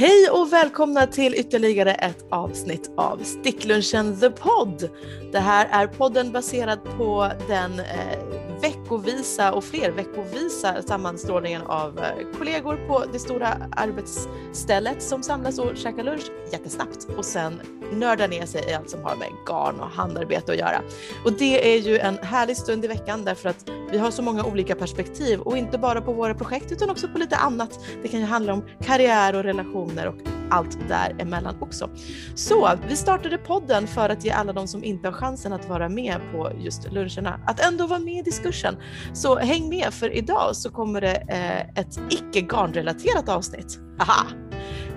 Hej och välkomna till ytterligare ett avsnitt av Sticklunchen the Pod. Det här är podden baserad på den eh, veckovisa och fler veckovisa sammanstrålningen av eh, kollegor på det stora arbetsstället som samlas och käkar lunch jättesnabbt och sen nördar ner sig i allt som har med garn och handarbete att göra. Och det är ju en härlig stund i veckan därför att vi har så många olika perspektiv och inte bara på våra projekt utan också på lite annat. Det kan ju handla om karriär och relationer och allt däremellan också. Så vi startade podden för att ge alla de som inte har chansen att vara med på just luncherna att ändå vara med i diskursen. Så häng med för idag så kommer det eh, ett icke garnrelaterat avsnitt. Aha!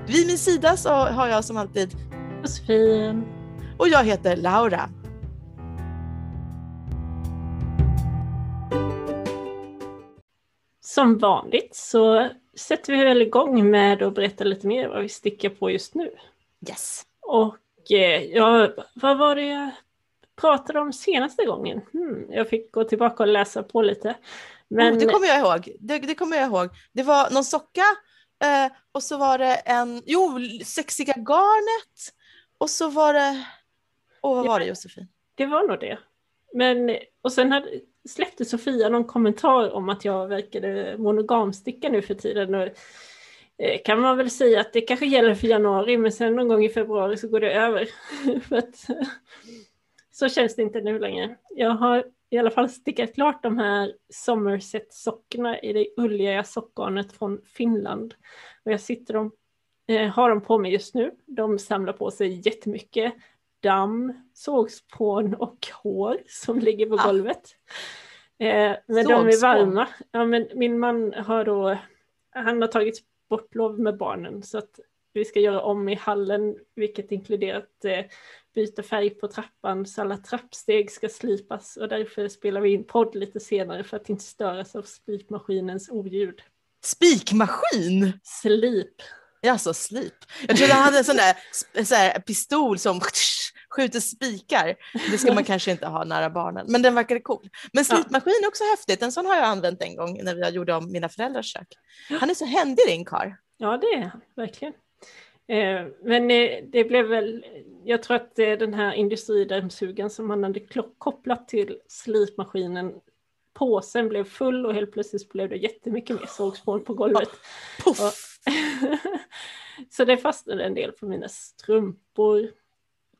Vid min sida så har jag som alltid Josefin. Och jag heter Laura. Som vanligt så sätter vi väl igång med att berätta lite mer vad vi stickar på just nu. Yes. Och eh, ja, vad var det jag pratade om senaste gången? Hmm, jag fick gå tillbaka och läsa på lite. Men... Oh, det kommer jag ihåg. Det, det kommer jag ihåg. Det var någon socka eh, och så var det en, jo, sexiga garnet och så var det, och vad var det Josefin? Det var nog det. Men, och sen hade, släppte Sofia någon kommentar om att jag verkade monogamsticka nu för tiden. Och, eh, kan man väl säga att det kanske gäller för januari men sen någon gång i februari så går det över. för att, eh, så känns det inte nu längre. Jag har i alla fall stickat klart de här Somerset-sockorna i det ulliga sockgarnet från Finland. Och jag sitter dem eh, har dem på mig just nu. De samlar på sig jättemycket damm, sågspån och hår som ligger på ah. golvet. Eh, men de är varma. Ja, men min man har då, han har tagit sportlov med barnen så att vi ska göra om i hallen vilket inkluderat eh, byta färg på trappan så alla trappsteg ska slipas och därför spelar vi in podd lite senare för att inte störas av slipmaskinens oljud. Spikmaskin? Slip. Alltså slip. Jag trodde han hade en sån där så här, pistol som skjuter spikar. Det ska man kanske inte ha nära barnen, men den verkade cool. Men slipmaskin är också häftigt. En sån har jag använt en gång när vi gjorde om mina föräldrars kök. Han är så händig din karl. Ja, det är han verkligen. Eh, men eh, det blev väl, jag tror att den här industridammsugaren som han hade kopplat till slipmaskinen påsen blev full och helt plötsligt blev det jättemycket mer sågspån på golvet. Oh, så det fastnade en del på mina strumpor.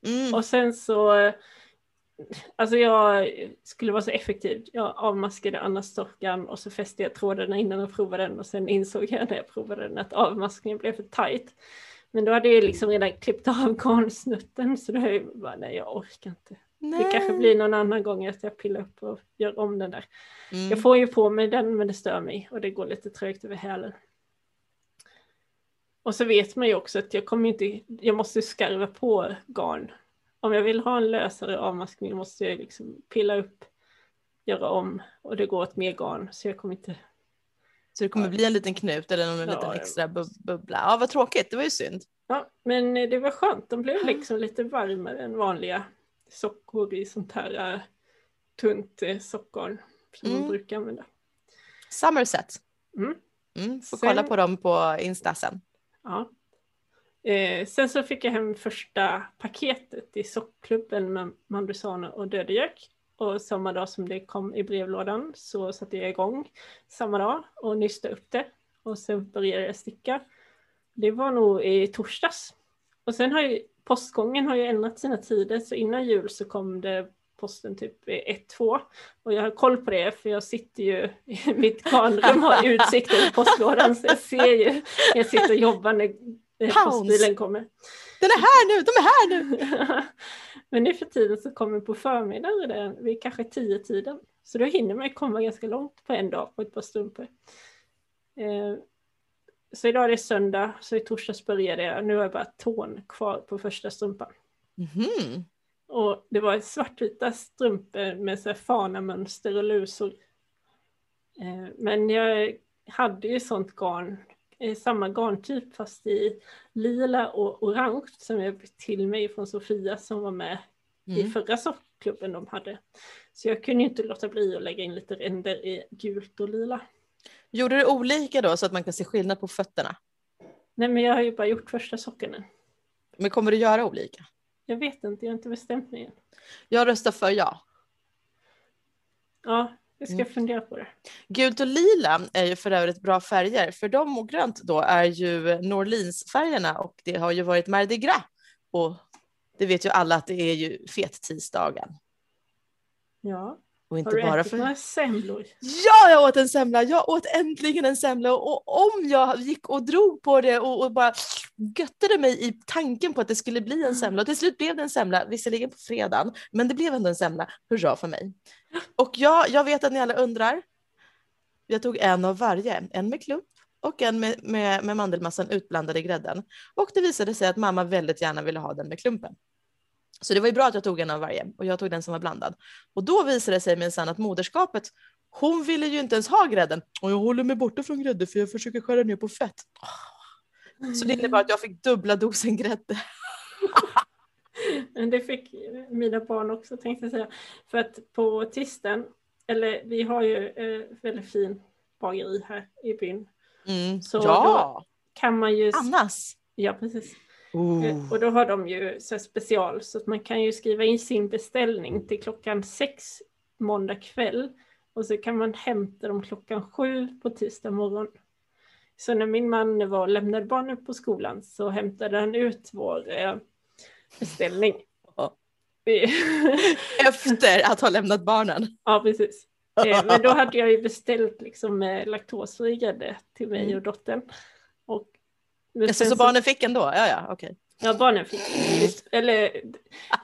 Mm. Och sen så, alltså jag skulle vara så effektiv. Jag avmaskade Anna-stockan och så fäste jag trådarna innan jag provade den och sen insåg jag när jag provade den att avmaskningen blev för tajt. Men då hade jag liksom redan klippt av garnsnutten så då är jag bara, nej jag orkar inte. Nej. Det kanske blir någon annan gång att jag pillar upp och gör om den där. Mm. Jag får ju på mig den men det stör mig och det går lite trögt över hälen. Och så vet man ju också att jag kommer inte, jag måste skarva på garn. Om jag vill ha en lösare avmaskning måste jag liksom pilla upp, göra om och det går åt mer garn så jag kommer inte så det kommer bli en liten knut eller någon ja, liten extra bub bubbla. Ja, vad tråkigt, det var ju synd. Ja, men det var skönt. De blev liksom lite varmare än vanliga sockor i sånt här uh, tunt uh, sockgarn som mm. man brukar använda. Somerset. Mm. Mm, får sen, kolla på dem på Insta sen. Ja. Eh, sen så fick jag hem första paketet i sockklubben med mandusana och dödegök. Och samma dag som det kom i brevlådan så satte jag igång samma dag och nystade upp det. Och sen började jag sticka. Det var nog i torsdags. Och sen har ju postgången har ju ändrat sina tider så innan jul så kom det posten typ 1-2 och jag har koll på det för jag sitter ju i mitt garnrum har utsikt över postlådan så jag ser ju jag sitter och jobbar när postbilen kommer. Den är här nu, de är här nu! Men nu för tiden så kommer på förmiddagen vid kanske 10 tiden så då hinner man komma ganska långt på en dag på ett par strumpor. Eh, så idag är det söndag, så i torsdags började jag. Nu har jag bara tån kvar på första strumpan. Mm. Och det var svartvita strumpor med så fanamönster och lusor. Eh, men jag hade ju sånt garn, eh, samma garntyp fast i lila och orange som jag fick till mig från Sofia som var med mm. i förra soffklubben de hade. Så jag kunde inte låta bli att lägga in lite ränder i gult och lila. Gjorde du olika då så att man kan se skillnad på fötterna? Nej, men jag har ju bara gjort första sockenen. Men kommer du göra olika? Jag vet inte, jag har inte bestämt mig än. Jag röstar för ja. Ja, jag ska Mm. fundera på det. Gult och lila är ju för övrigt bra färger, för de och grönt då är ju New Orleans-färgerna och det har ju varit Mardi Gras. Och det vet ju alla att det är ju fet-tisdagen. Ja. Och inte Har du bara ätit för... några semlor? Ja, jag åt en semla! Jag åt äntligen en semla och om jag gick och drog på det och, och bara göttade mig i tanken på att det skulle bli en semla och till slut blev det en semla, visserligen på fredagen, men det blev ändå en semla. Hurra för mig! Och jag, jag vet att ni alla undrar. Jag tog en av varje, en med klump och en med, med, med mandelmassan utblandad i grädden. Och det visade sig att mamma väldigt gärna ville ha den med klumpen. Så det var ju bra att jag tog en av varje och jag tog den som var blandad. Och då visade det sig minsann att moderskapet, hon ville ju inte ens ha grädden. Och jag håller mig borta från grädde för jag försöker skära ner på fett. Så det innebar att jag fick dubbla dosen grädde. Men det fick mina barn också tänkte jag säga. För att på tisdagen, eller vi har ju eh, väldigt fin bageri här i byn. Mm. Så ja, Kan man ju... Annas. Ja, precis. Oh. Och då har de ju så special så att man kan ju skriva in sin beställning till klockan sex måndag kväll och så kan man hämta dem klockan sju på tisdag morgon. Så när min man var och lämnade barnen på skolan så hämtade han ut vår eh, beställning. Efter att ha lämnat barnen. ja, precis. Eh, Men då hade jag ju beställt liksom eh, laktosfri grädde till mig Mm. och dottern. Alltså, sen så barnen fick ändå? Ja, ja, okej. Ja, barnen fick. Eller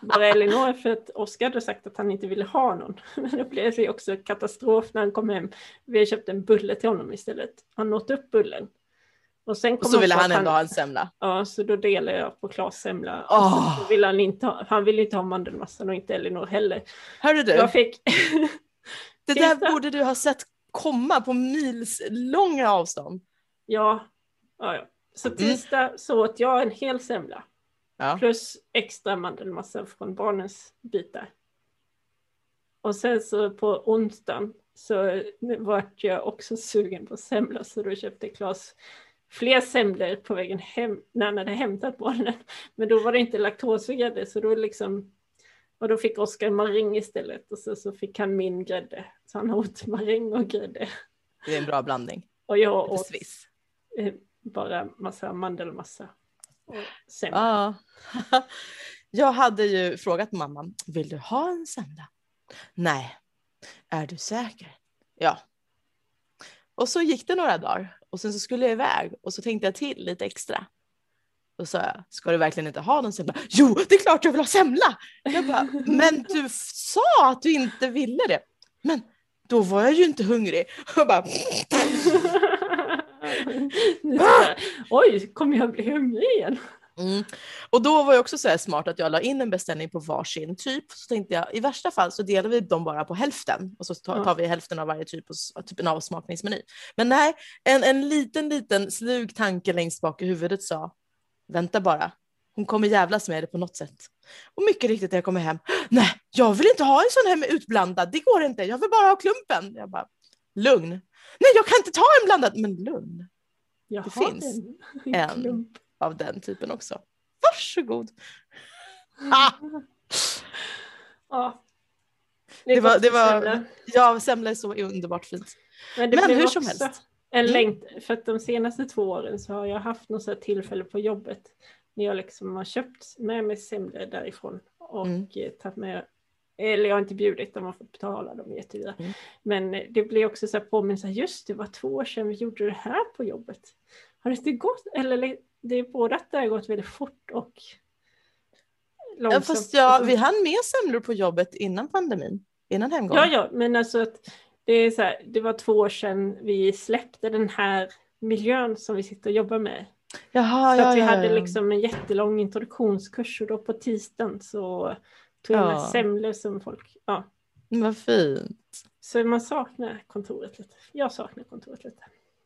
bara Elinor för att Oskar hade sagt att han inte ville ha någon. Men då blev det också katastrof när han kom hem. Vi köpte en bulle till honom istället. Han åt upp bullen. Och sen kom Och så ville han ändå ha en semla. Ja, så då delade jag på Klas semla. Åh. så ville han, inte ha, han ville inte ha mandelmassan och inte Elinor heller. Hörru du, Jag fick... det där borde du ha sett komma på mils långa avstånd. ja, ja, ja. Så tisdag så åt jag en hel semla. Ja. Plus extra mandelmassa från barnens bitar. Och sen så på onsdagen så vart jag också sugen på semla så då köpte Klas fler semlor på vägen hem när han hade hämtat barnen. Men då var det inte laktosfri grädde så då liksom och då fick Oskar maräng istället och så, så fick han min grädde. Så han åt maräng och grädde. Det är en bra blandning. Och jag åt Swiss bara massa mandelmassa. Och semla. Ja. Jag hade ju frågat mamma, vill du ha en semla? Nej. Är du säker? Ja. Och så gick det några dagar och sen så skulle jag iväg och så tänkte jag till lite extra. Då sa jag, ska du verkligen inte ha någon semla? Jo, det är klart jag vill ha semla! Jag bara, men du sa att du inte ville det. Men då var jag ju inte hungrig. Jag bara, Oj, kommer jag bli hungrig igen? Mm. Och då var jag också så här smart att jag la in en beställning på varsin typ. Så tänkte jag i värsta fall så delar vi dem bara på hälften och så tar, tar vi hälften av varje typ, och, typ en avsmakningsmeny. Men nej, en, en liten, liten slug tanke längst bak i huvudet sa vänta bara, hon kommer jävlas med det på något sätt. Och mycket riktigt när jag kommer hem, nej, jag vill inte ha en sån här med utblandad, det går inte, jag vill bara ha klumpen. Jag bara, lugn. Nej, jag kan inte ta en blandad, men lugn Jag Det finns en, en. klump. av den typen också. Varsågod. Ah! Ja. Det var- det var- semla. Ja, semla är så underbart fint. Men, Men hur som helst. En Mm. längt, för att de senaste två åren så har jag haft något tillfälle på jobbet när jag liksom har köpt med mig semlor därifrån och Mm. eh, tagit med eller jag har inte bjudit, de har fått betala, de är jättedyra. Mm. Men det blir också så här påminnelse, just det var två år sedan vi gjorde det här på jobbet. Har det inte gått, eller det är både att det har gått väldigt fort och Ja, långsamt. fast ja, vi hann med semlor på jobbet innan pandemin, innan hemgången. Ja, ja, men alltså att det är så här, det var två år sedan vi släppte den här miljön som vi sitter och jobbar med. Jaha, Så ja, att vi ja, hade ja. liksom en jättelång introduktionskurs och då på tisdagen så tog med Ja. semlor som folk, ja. Vad fint. Så man saknar kontoret lite. Jag saknar kontoret lite.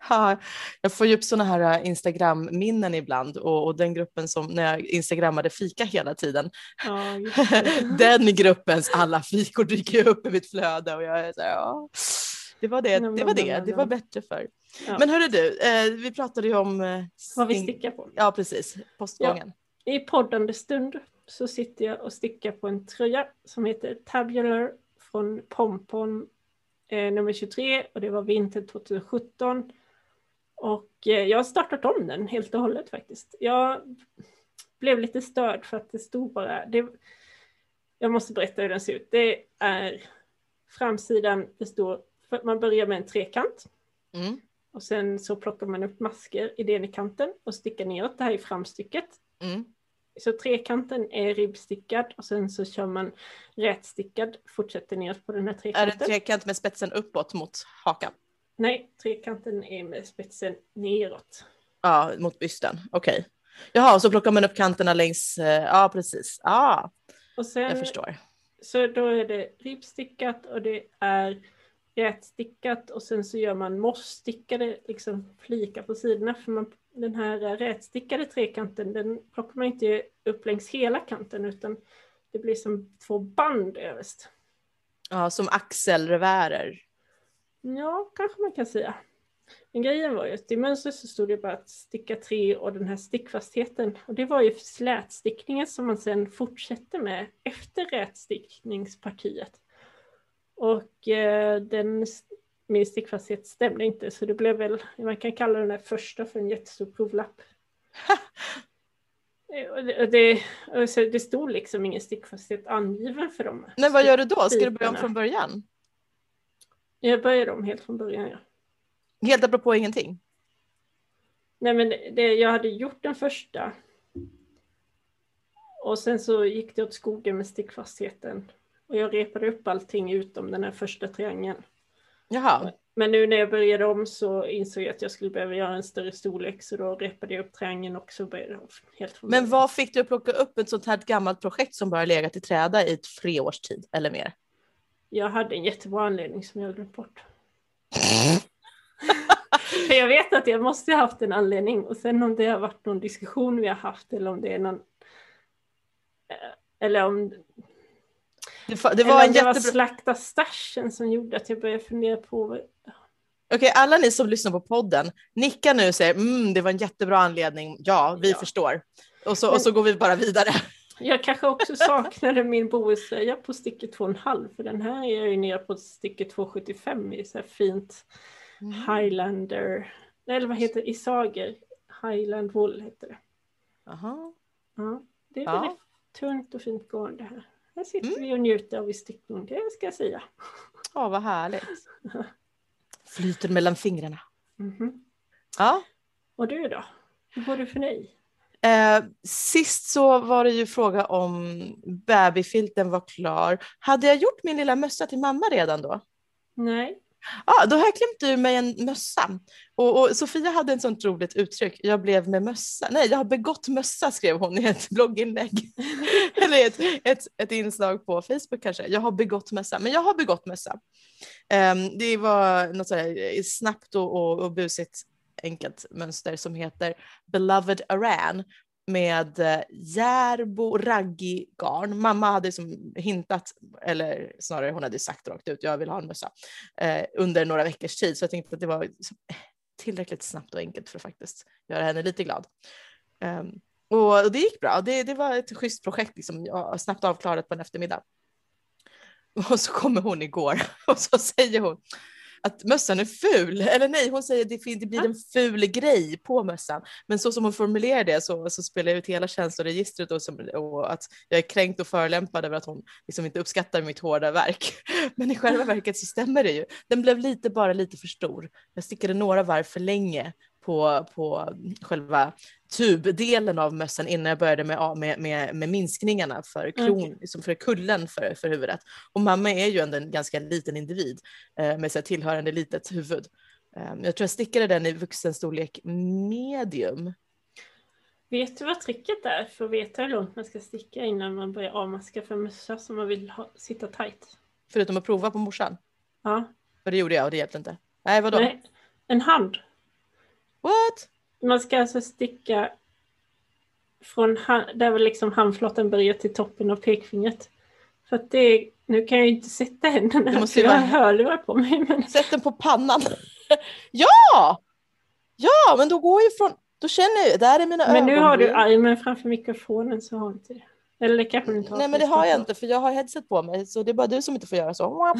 Ha, jag får ju upp sådana här äh, Instagram-minnen ibland och, och den gruppen som när jag instagrammade fika hela tiden. Ja, den gruppens alla fikor dyker upp i mitt flöde och jag är så här, ja. Det var det, det, var, det. det var bättre för. Ja. Men hörru du, eh, vi pratade ju om... Eh, Vad vi stickar på. Ja, precis. Postgången. Ja. I poddande stund så sitter jag och stickar på en tröja som heter Tabular från Pompon eh, nummer 23 och det var vinter 2017. Och eh, jag har startat om den helt och hållet faktiskt. Jag blev lite störd för att det stod bara... Det, jag måste berätta hur den ser ut. Det är framsidan består... Man börjar med en trekant. Mm. Och sen så plockar man upp masker i den i kanten och stickar neråt. Det här är framstycket. Mm. Så trekanten är ribbstickad och sen så kör man rätstickad, fortsätter neråt på den här trekanten. Är det trekant med spetsen uppåt mot hakan? Nej, trekanten är med spetsen neråt. Ja, mot bysten, okej. Okay. Jaha, så plockar man upp kanterna längs, eh, ja precis. Ja, och sen, jag förstår. Så då är det ribbstickat och det är rätstickat och sen så gör man mossstickade liksom flikar på sidorna för man, den här rätstickade trekanten den plockar man inte upp längs hela kanten utan det blir som två band överst. Ja, som axelrevärer. Ja, kanske man kan säga. Men grejen var ju att i mönstret så stod det bara att sticka tre och den här stickfastheten. Och det var ju slätstickningen som man sen fortsätter med efter rätstickningspartiet. Och eh, den, min stickfasthet stämde inte så det blev väl, man kan kalla den här första för en jättestor provlapp. det, det, det stod liksom ingen stickfasthet angiven för dem. Men vad gör du då? Ska du börja om från början? Jag börjar om helt från början, ja. Helt apropå ingenting? Nej, men det, jag hade gjort den första. Och sen så gick det åt skogen med stickfastheten. Och jag repade upp allting utom den här första triangeln. Jaha. Men nu när jag började om så insåg jag att jag skulle behöva göra en större storlek så då repade jag upp triangeln också. Började helt Men vad fick du att plocka upp ett sånt här gammalt projekt som bara legat i träda i tre års tid eller mer? Jag hade en jättebra anledning som jag glömt bort. För jag vet att jag måste ha haft en anledning och sen om det har varit någon diskussion vi har haft eller om det är någon eh, eller om det, var, det var, en det var slakta stashen som gjorde att jag började fundera på Okej, alla ni som lyssnar på podden, nicka nu och säger mm, det var en jättebra anledning. Ja, vi ja. förstår. Och så, och så går vi bara vidare. Jag kanske också saknade min bohuslöja på stycke 2,5 för den här är jag ju nere på stycke 2,75 i så här fint mm. Highlander, eller vad heter det, Isager, Highland Wool heter det. Aha. Ja, det är ja. väldigt tunt och fint gående här. Här sitter mm. vi och njuter av i stickning, det ska jag säga. Ja, vad härligt. Flyter mellan fingrarna. Mm -hmm. Ja. Och du då? Hur går det för dig? Eh, sist så var det ju fråga om babyfilten var klar. Hade jag gjort min lilla mössa till mamma redan då? Nej. Ja, då har jag klämt ur mig en mössa. Och, och, Sofia hade ett sånt roligt uttryck. Jag blev med mössa. Nej, jag har begått mössa skrev hon i ett blogginlägg. Eller ett, ett, ett inslag på Facebook kanske. Jag har begått mössa. Men jag har begått mössa. Um, det var något sådär eh, snabbt och, och, och busigt enkelt mönster som heter Beloved Aran med eh, Järbo Raggi garn. Mamma hade som hintat, eller snarare hon hade sagt rakt ut, jag vill ha en mössa eh, under några veckors tid. Så jag tänkte att det var tillräckligt snabbt och enkelt för att faktiskt göra henne lite glad. Um, och det gick bra. Det, det var ett schysst projekt, liksom, snabbt avklarat på en eftermiddag. Och så kommer hon igår och så säger hon, att mössan är ful. Eller nej, hon säger att det, det blir en ful grej på mössan. Men så som hon formulerar det så, så spelar jag ut hela känsloregistret och, som, och att jag är kränkt och förolämpad över att hon liksom inte uppskattar mitt hårda verk. Men i själva verket så stämmer det ju. Den blev lite, bara lite för stor. Jag stickade några varv för länge på, på själva tubdelen av mössan innan jag började med, med, med, med minskningarna för, kron, okay. liksom för kullen för, för huvudet. Och mamma är ju ändå en ganska liten individ eh, med så tillhörande litet huvud. Eh, jag tror jag stickade den i vuxenstorlek medium. Vet du vad tricket är för att veta hur långt man ska sticka innan man börjar avmaska för mössa som man vill ha, sitta tight? Förutom att prova på morsan? Ja. För det gjorde jag och det hjälpte inte. Nej, vadå? Nej, en hand. What? Man ska alltså sticka från där liksom handflatan börjar till toppen av pekfingret. För att det, nu kan jag ju inte sätta händerna Du här, måste ju jag har hörlurar på mig. Men... Sätt den på pannan. ja! Ja, men då går ju från, då känner jag, där är mina Men nu har du armen framför mikrofonen så har inte det. Eller kanske du inte har. Nej men det har jag inte för jag har headset på mig så det är bara du som inte får göra så.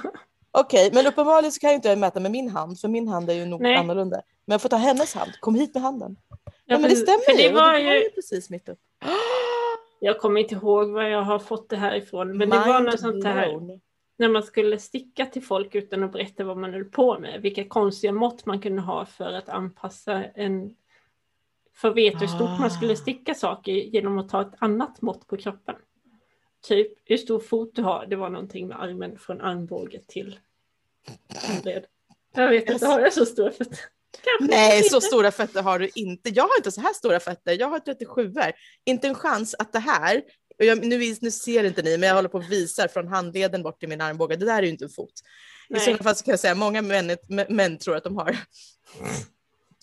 Okej, men uppenbarligen så kan jag inte mäta med min hand för min hand är ju nog Nej. annorlunda. Men jag får ta hennes hand. Kom hit med handen. Ja, Ja, men det stämmer För det ju. var det ju, precis mitt upp. jag kommer inte ihåg var jag har fått det här ifrån. Men det var något sånt här när man skulle sticka till folk utan att berätta vad man höll på med. Vilka konstiga mått man kunde ha för att anpassa en... För veta hur stort man skulle Ah. sticka saker genom att ta ett annat mått på kroppen. Typ hur stor fot du har. Det var någonting med armen från armbåge till handled. Jag vet inte, har jag så stora fötter? Kanske Nej, inte. så stora fötter har du inte. Jag har inte så här stora fötter. Jag har 37 -er. Inte en chans att det här, och jag, nu, nu ser inte ni, men jag håller på och visar från handleden bort till min armbåge. Det där är ju inte en fot. I Nej. sådana fall så kan jag säga många män, män- tror att de har.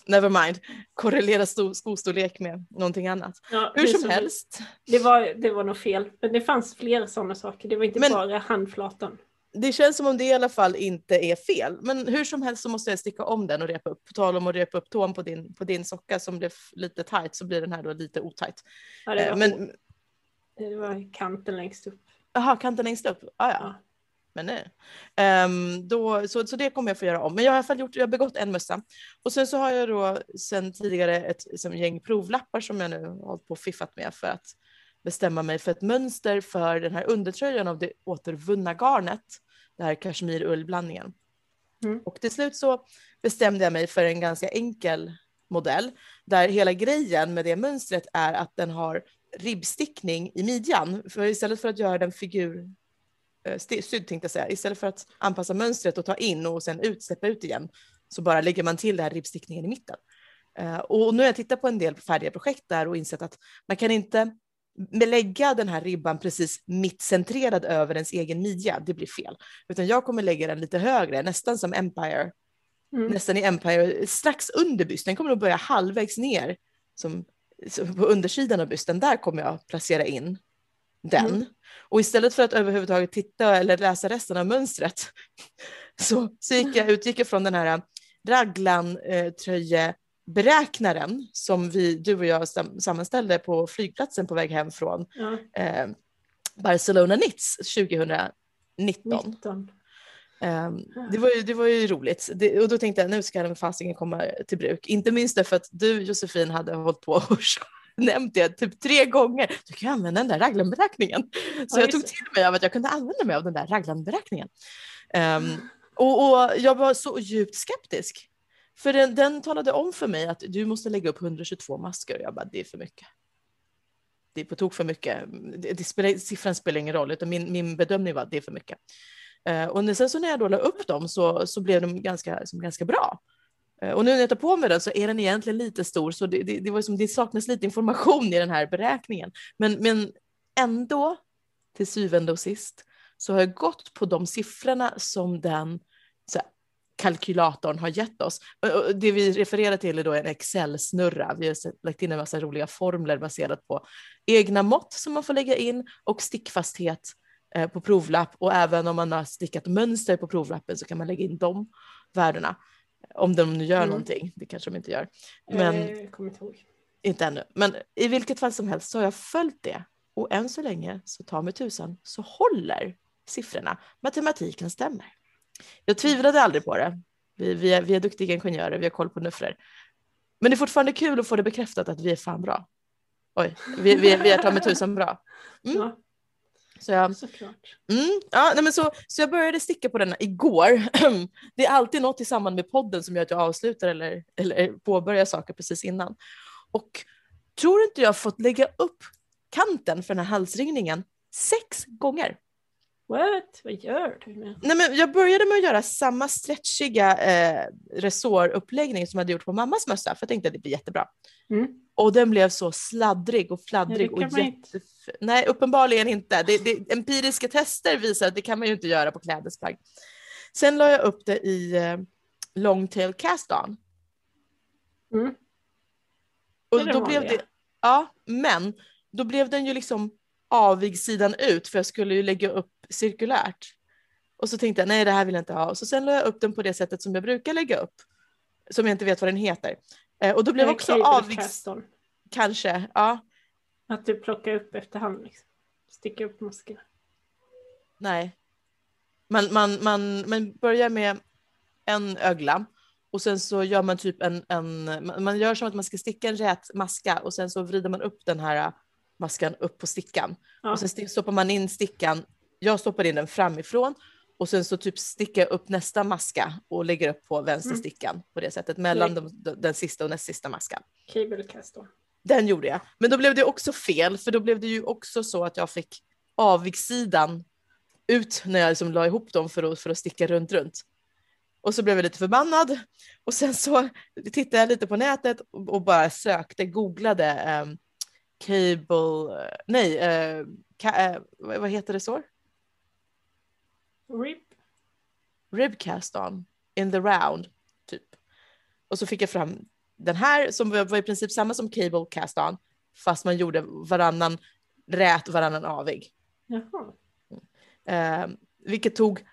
Never mind. Korrelera sto, skostorlek med någonting annat. Ja, Hur som helst. Det var, det var nog fel. Men det fanns flera sådana saker. Det var inte Men- bara handflatan. Det känns som om det i alla fall inte är fel. Men hur som helst så måste jag sticka om den och repa upp. På tal om att repa upp tån på din, på din socka som blev lite tight så blir den här då lite otajt. Ja, det, Eh, var, Men det var kanten längst upp. Jaha, kanten längst upp? Ah, ja. Ja. Men nej. Ehm, då, så, så det kommer jag få göra om. Men jag har i alla fall gjort, jag har begått en mössa. Och sen så har jag då sen tidigare ett som gäng provlappar som jag nu har hållit på och fiffat med för att bestämma mig för ett mönster för den här undertröjan av det återvunna garnet. Det här kashmir-ullblandningen. Mm. Och till slut så bestämde jag mig för en ganska enkel modell där hela grejen med det mönstret är att den har ribbstickning i midjan. För istället för att göra den figur eh, sydd tänkte jag säga, istället för att anpassa mönstret och ta in och sen ut, släppa ut igen, så bara lägger man till den här ribbstickningen i mitten. Eh, och nu har jag tittat på en del färdiga projekt där och insett att man kan inte lägga den här ribban precis mittcentrerad över ens egen midja, det blir fel. Utan jag kommer lägga den lite högre, nästan som Empire, Mm. nästan i Empire, strax under bysten. Den kommer nog börja halvvägs ner som, på undersidan av bysten. Där kommer jag placera in den. Mm. Och istället för att överhuvudtaget titta eller läsa resten av mönstret så, så gick jag, utgick jag från den här raglan eh, tröjeberäknaren som vi, du och jag sam, sammanställde på flygplatsen på väg hem från Ja, eh, Barcelona Knits 2019. 19. Ehm, det, var ju, det var ju roligt det, och då tänkte jag nu ska den fasiken komma till bruk. Inte minst därför att du Josefin hade hållit på och nämnt det typ tre gånger. Du kan ju använda den där raglanberäkningen. Så Ja, jag tog till mig av att jag kunde använda mig av den där raglanberäkningen. Ehm, och, och jag var så djupt skeptisk. För den, den talade om för mig att du måste lägga upp 122 masker och jag bara det är för mycket. Det är på tok för mycket. Det, det spelar, siffran spelar ingen roll utan min, min bedömning var att det är för mycket. Eh, och när, sen så när jag då la upp dem så, så blev de ganska, som ganska bra. Eh, och nu när jag tar på mig den så är den egentligen lite stor så det, det, det, var som, det saknas lite information i den här beräkningen. Men, men ändå till syvende och sist så har jag gått på de siffrorna som den så här, kalkylatorn har gett oss. Det vi refererar till är då en Excel-snurra. Vi har lagt in en massa roliga formler baserat på egna mått som man får lägga in och stickfasthet eh, på provlapp och även om man har stickat mönster på provlappen så kan man lägga in de värdena. Om de nu gör Mm. någonting, det kanske de inte gör. Men Eh, Jag kommer inte ihåg. inte ännu. Men i vilket fall som helst så har jag följt det. Och än så länge, så ta mig tusan, så håller siffrorna. Matematiken stämmer. Jag tvivlade aldrig på det. Vi, vi, är, vi är duktiga ingenjörer, vi har koll på nuffror. Men det är fortfarande kul att få det bekräftat att vi är fan bra. Oj, vi, vi, vi är ta mig tusan bra. Mm. Ja, Så jag, såklart. Mm, ja, nej men så, så jag började sticka på denna igår. Det är alltid något i samband med podden som gör att jag avslutar eller, eller påbörjar saker precis innan. Och tror inte jag fått lägga upp kanten för den här halsringningen sex gånger. What? Vad gör du med? Nej, men jag började med att göra samma stretchiga eh, resåruppläggning som jag hade gjort på mammas mössa för jag tänkte att det blir jättebra. Mm. Och den blev så sladdrig och fladdrig Ja, och jättef... Nej, uppenbarligen inte. Det, det, empiriska tester visar att det kan man ju inte göra på klädesplagg. Sen la jag upp det i eh, Longtail Cast On. Mm. Och då blev det, ja, men då blev den ju liksom avigsidan ut för jag skulle ju lägga upp cirkulärt. Och så tänkte jag nej det här vill jag inte ha. Och så sen la jag upp den på det sättet som jag brukar lägga upp. Som jag inte vet vad den heter. Eh, och då blev också avigs... Kanske, ja. Att du plockar upp efterhand liksom. Sticka upp maskerna. Nej. Man, man, man, man börjar med en ögla och sen så gör man typ en, en, man gör som att man ska sticka en rät maska och sen så vrider man upp den här maskan upp på stickan. Ja. Och sen stoppar man in stickan, jag stoppar in den framifrån och sen så typ stickar jag upp nästa maska och lägger upp på vänster mm. stickan på det sättet mellan de, den sista och näst sista maskan. Cable cast då. Den gjorde jag, men då blev det också fel för då blev det ju också så att jag fick avigsidan ut när jag liksom la ihop dem för att, för att sticka runt runt. Och så blev jag lite förbannad och sen så tittade jag lite på nätet och, och bara sökte, googlade um, cable, uh, nej, uh, ka, uh, vad heter det så? Rib. Ribcast on in the round, typ. Och så fick jag fram den här som var i princip samma som cable cast on, fast man gjorde varannan rät och varannan avig. Jaha. Eh, vilket tog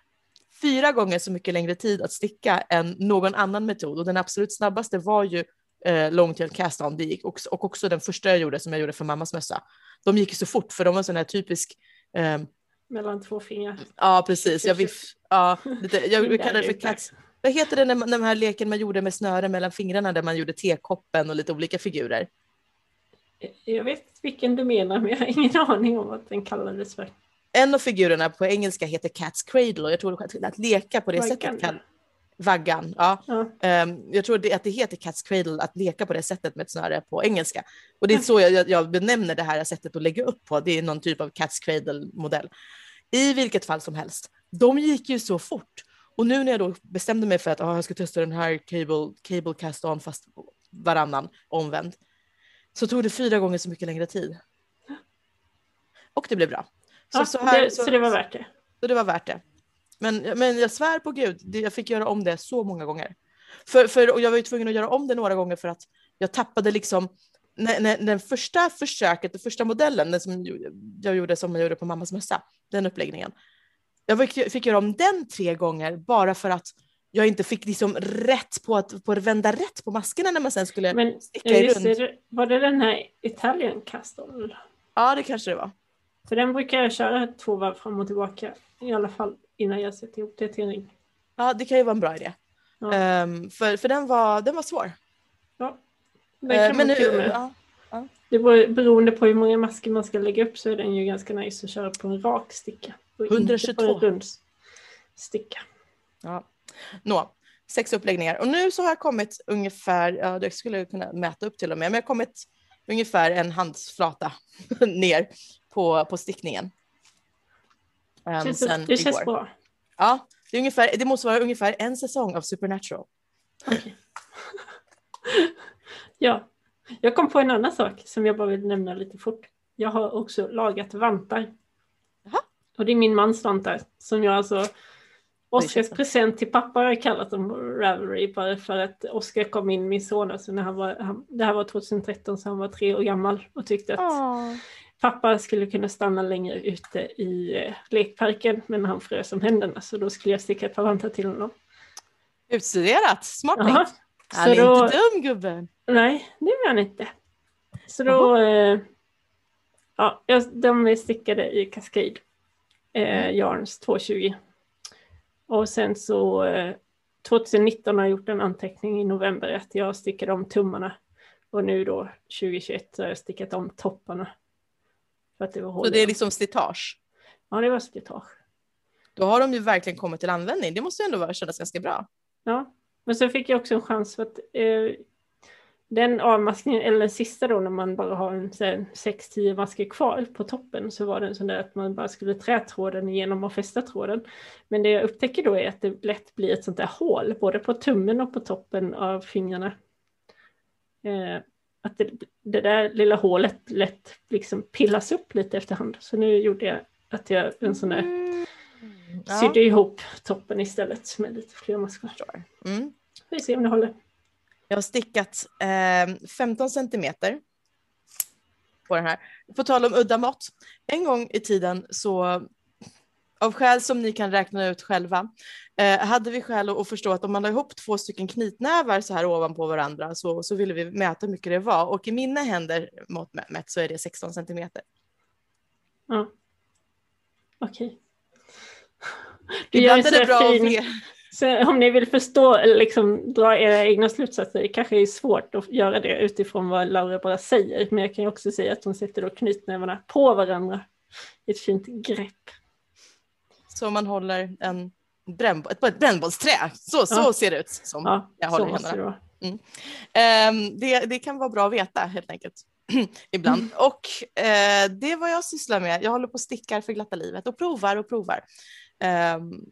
fyra gånger så mycket längre tid att sticka än någon annan metod och den absolut snabbaste var ju eh, longtail cast on. Det gick också, och också den första jag gjorde som jag gjorde för mammas mössa. De gick så fort för de var sån här typisk eh, mellan två fingrar. Ja, precis. Jag, viff, ja, lite, jag kallar det för cats. Vad heter det när, när den här leken man gjorde med snöre mellan fingrarna där man gjorde tekoppen och lite olika figurer? Jag vet vilken du menar, men jag har ingen aning om vad den kallades för en av figurerna på engelska heter Cat's Cradle och jag tror att leka på det vaggan. sättet kan... Vaggan, ja. ja. Um, jag tror att det heter Cat's Cradle att leka på det sättet med ett snöre på engelska. Och det är så jag, jag benämner det här sättet att lägga upp på. Det är någon typ av Cat's Cradle-modell. I vilket fall som helst, de gick ju så fort. Och nu när jag då bestämde mig för att ah, jag ska testa den här cable, cable cast on fast varannan omvänd, så tog det fyra gånger så mycket längre tid. Och det blev bra. Så, ja, så, här, det, så, så, det var värt det? Så det var värt det. Men, men jag svär på gud, jag fick göra om det så många gånger. För, för, och jag var ju tvungen att göra om det några gånger för att jag tappade liksom när, när, den första försöket, den första modellen, den som jag gjorde som jag gjorde på mammas mössa, den uppläggningen. Jag fick, fick göra om den tre gånger bara för att jag inte fick liksom rätt på att, på att vända rätt på maskerna när man sen skulle Men, sticka i runt. Var det den här Italian Castle? Ja, det kanske det var. För den brukar jag köra två varv fram och tillbaka. I alla fall innan jag sätter ihop det till en ring. Ja, det kan ju vara en bra idé. Ja. Um, för för den, var, den var svår. Uh, men nu. Ja, ja. Det beror, beroende på hur många masker man ska lägga upp så är den ju ganska nice att köra på en rak sticka. 122. Inte på en rund sticka. Ja. Nå, sex uppläggningar. Och nu så har jag kommit ungefär, ja det skulle jag kunna mäta upp till och med, men jag har kommit ungefär en handsflata ner på, på stickningen. Um, känns, det känns bra. Ja, det, är ungefär, det motsvarar ungefär en säsong av Supernatural. Okay. ja, jag kom på en annan sak som jag bara vill nämna lite fort. Jag har också lagat vantar. Aha. Och det är min mans vantar som jag alltså Oskars present till pappa har jag kallat dem Ravelry bara för att Oskar kom in, min son, alltså när han var, han, det här var 2013 så han var tre år gammal och tyckte att oh pappa skulle kunna stanna längre ute i eh, lekparken men han frös om händerna så då skulle jag sticka ett par vantar till honom. Utstuderat, smart tänkt. Han är då, inte dum gubben. Nej, det är han inte. Så då, eh, ja, de är stickade i Cascade eh, mm. Yarns 220. Och sen så eh, 2019 har jag gjort en anteckning i november att jag stickade om tummarna. Och nu då 2021 så har jag stickat om topparna. För att det var så det är liksom slitage? Ja, det var slitage. Då har de ju verkligen kommit till användning. Det måste ju ändå kännas ganska bra. Ja, men så fick jag också en chans för att eh, den avmaskningen, eller den sista då när man bara har en 6-10 masker kvar på toppen så var det en sån där att man bara skulle trä tråden igenom och fästa tråden. Men det jag upptäcker då är att det lätt blir ett sånt där hål både på tummen och på toppen av fingrarna. Eh, att det, det, där lilla hålet lätt liksom pillas upp lite efterhand. Så nu gjorde jag att jag en sån där mm ja. sydde ihop toppen istället med lite fler maskor. Mm. Vi ser om det håller. Jag har stickat eh, 15 centimeter på den här. På tal om udda mått. En gång i tiden så, av skäl som ni kan räkna ut själva, eh, hade vi skäl att förstå att om man la ihop två stycken knytnävar så här ovanpå varandra så, så ville vi mäta hur mycket det var. Och i mina händer mått mätt så är det 16 centimeter. Ja. Okej. Okay. Ibland är det bra fin... så om ni vill förstå, liksom dra era egna slutsatser, det kanske är svårt att göra det utifrån vad Laura bara säger, men jag kan ju också säga att hon sätter då knytnävarna på varandra i ett fint grepp. Så man håller en bränn, ett, ett brännbollsträ, så, så ja. ser det ut som ja, jag håller händerna. Det, mm. um, det, det kan vara bra att veta helt enkelt. ibland. Mm. Och eh, det är vad jag sysslar med. Jag håller på och stickar för glatta livet och provar och provar. Um,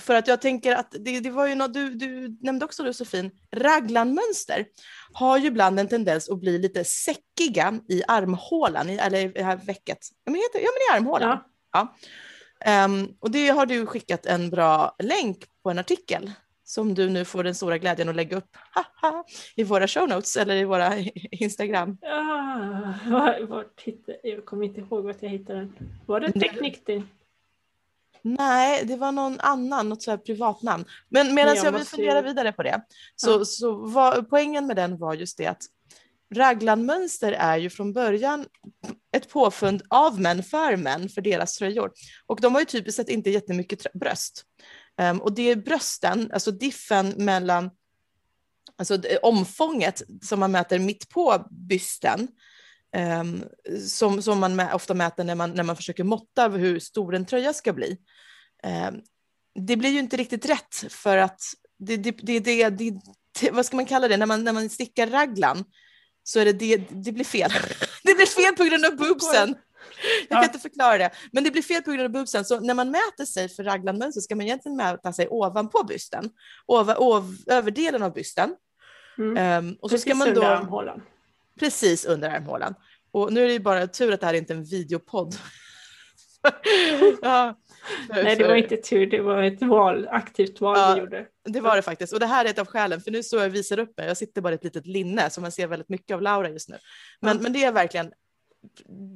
för att jag tänker att det, det var ju något du, du nämnde också Josefin, raglanmönster har ju ibland en tendens att bli lite säckiga i armhålan, i, eller i det här vecket. Ja men, ja, men i armhålan. Ja. ja. Um, och det har du skickat en bra länk på en artikel som du nu får den stora glädjen att lägga upp haha, i våra show notes eller i våra Instagram. Ja, var, var hittade, jag kommer inte ihåg vart jag hittade den. Var det Teknik? Nej, det var någon annan, något så här privatnamn. Men medan jag, jag vill fundera vidare på det, så, ja. så var, poängen med den var just det att raglanmönster är ju från början ett påfund av män för män för deras tröjor. Och de har ju typiskt sett inte jättemycket bröst. Um, och det är brösten, alltså diffen mellan alltså omfånget som man mäter mitt på bysten, som, som man ofta mäter när man, när man försöker måtta hur stor en tröja ska bli. Um, det blir ju inte riktigt rätt för att det, det, det, det, det, vad ska man kalla det, när man, när man stickar raglan så är det, det, det blir fel. det blir fel på grund av boobsen. Jag kan inte förklara det, men det blir fel på grund av boobsen. Så när man mäter sig för raglanmönster ska man egentligen mäta sig ovanpå bysten, ov, ov, överdelen av bysten. Mm. Um, och så ska man då. Precis under armhålan. Och nu är det ju bara tur att det här inte är en videopodd. ja, för, Nej, det var inte tur, det var ett val, aktivt val ja, vi gjorde. Det var det faktiskt. Och det här är ett av skälen, för nu står jag och visar upp mig. Jag sitter bara i ett litet linne, så man ser väldigt mycket av Laura just nu. Men, ja. men det är verkligen,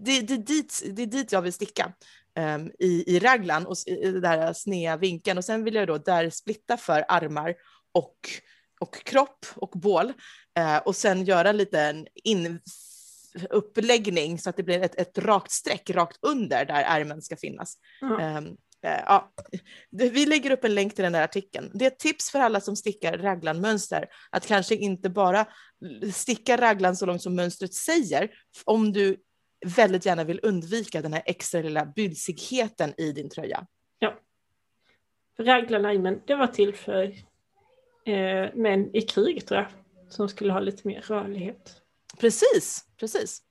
det, det, är dit, det är dit jag vill sticka. Um, i, i raglan och i den där sneda vinkeln. Och sen vill jag då där splitta för armar och, och kropp och bål. Uh, och sen göra en liten in, uppläggning så att det blir ett, ett rakt streck rakt under där ärmen ska finnas. Mm. Um, ja, vi lägger upp en länk till den där artikeln. Det är ett tips för alla som stickar raglanmönster att kanske inte bara sticka raglan så långt som mönstret säger om du väldigt gärna vill undvika den här extra lilla bydsigheten i din tröja. Ja. Raglarna, det var till för eh, män i krig tror jag, som skulle ha lite mer rörlighet. Precis, precis.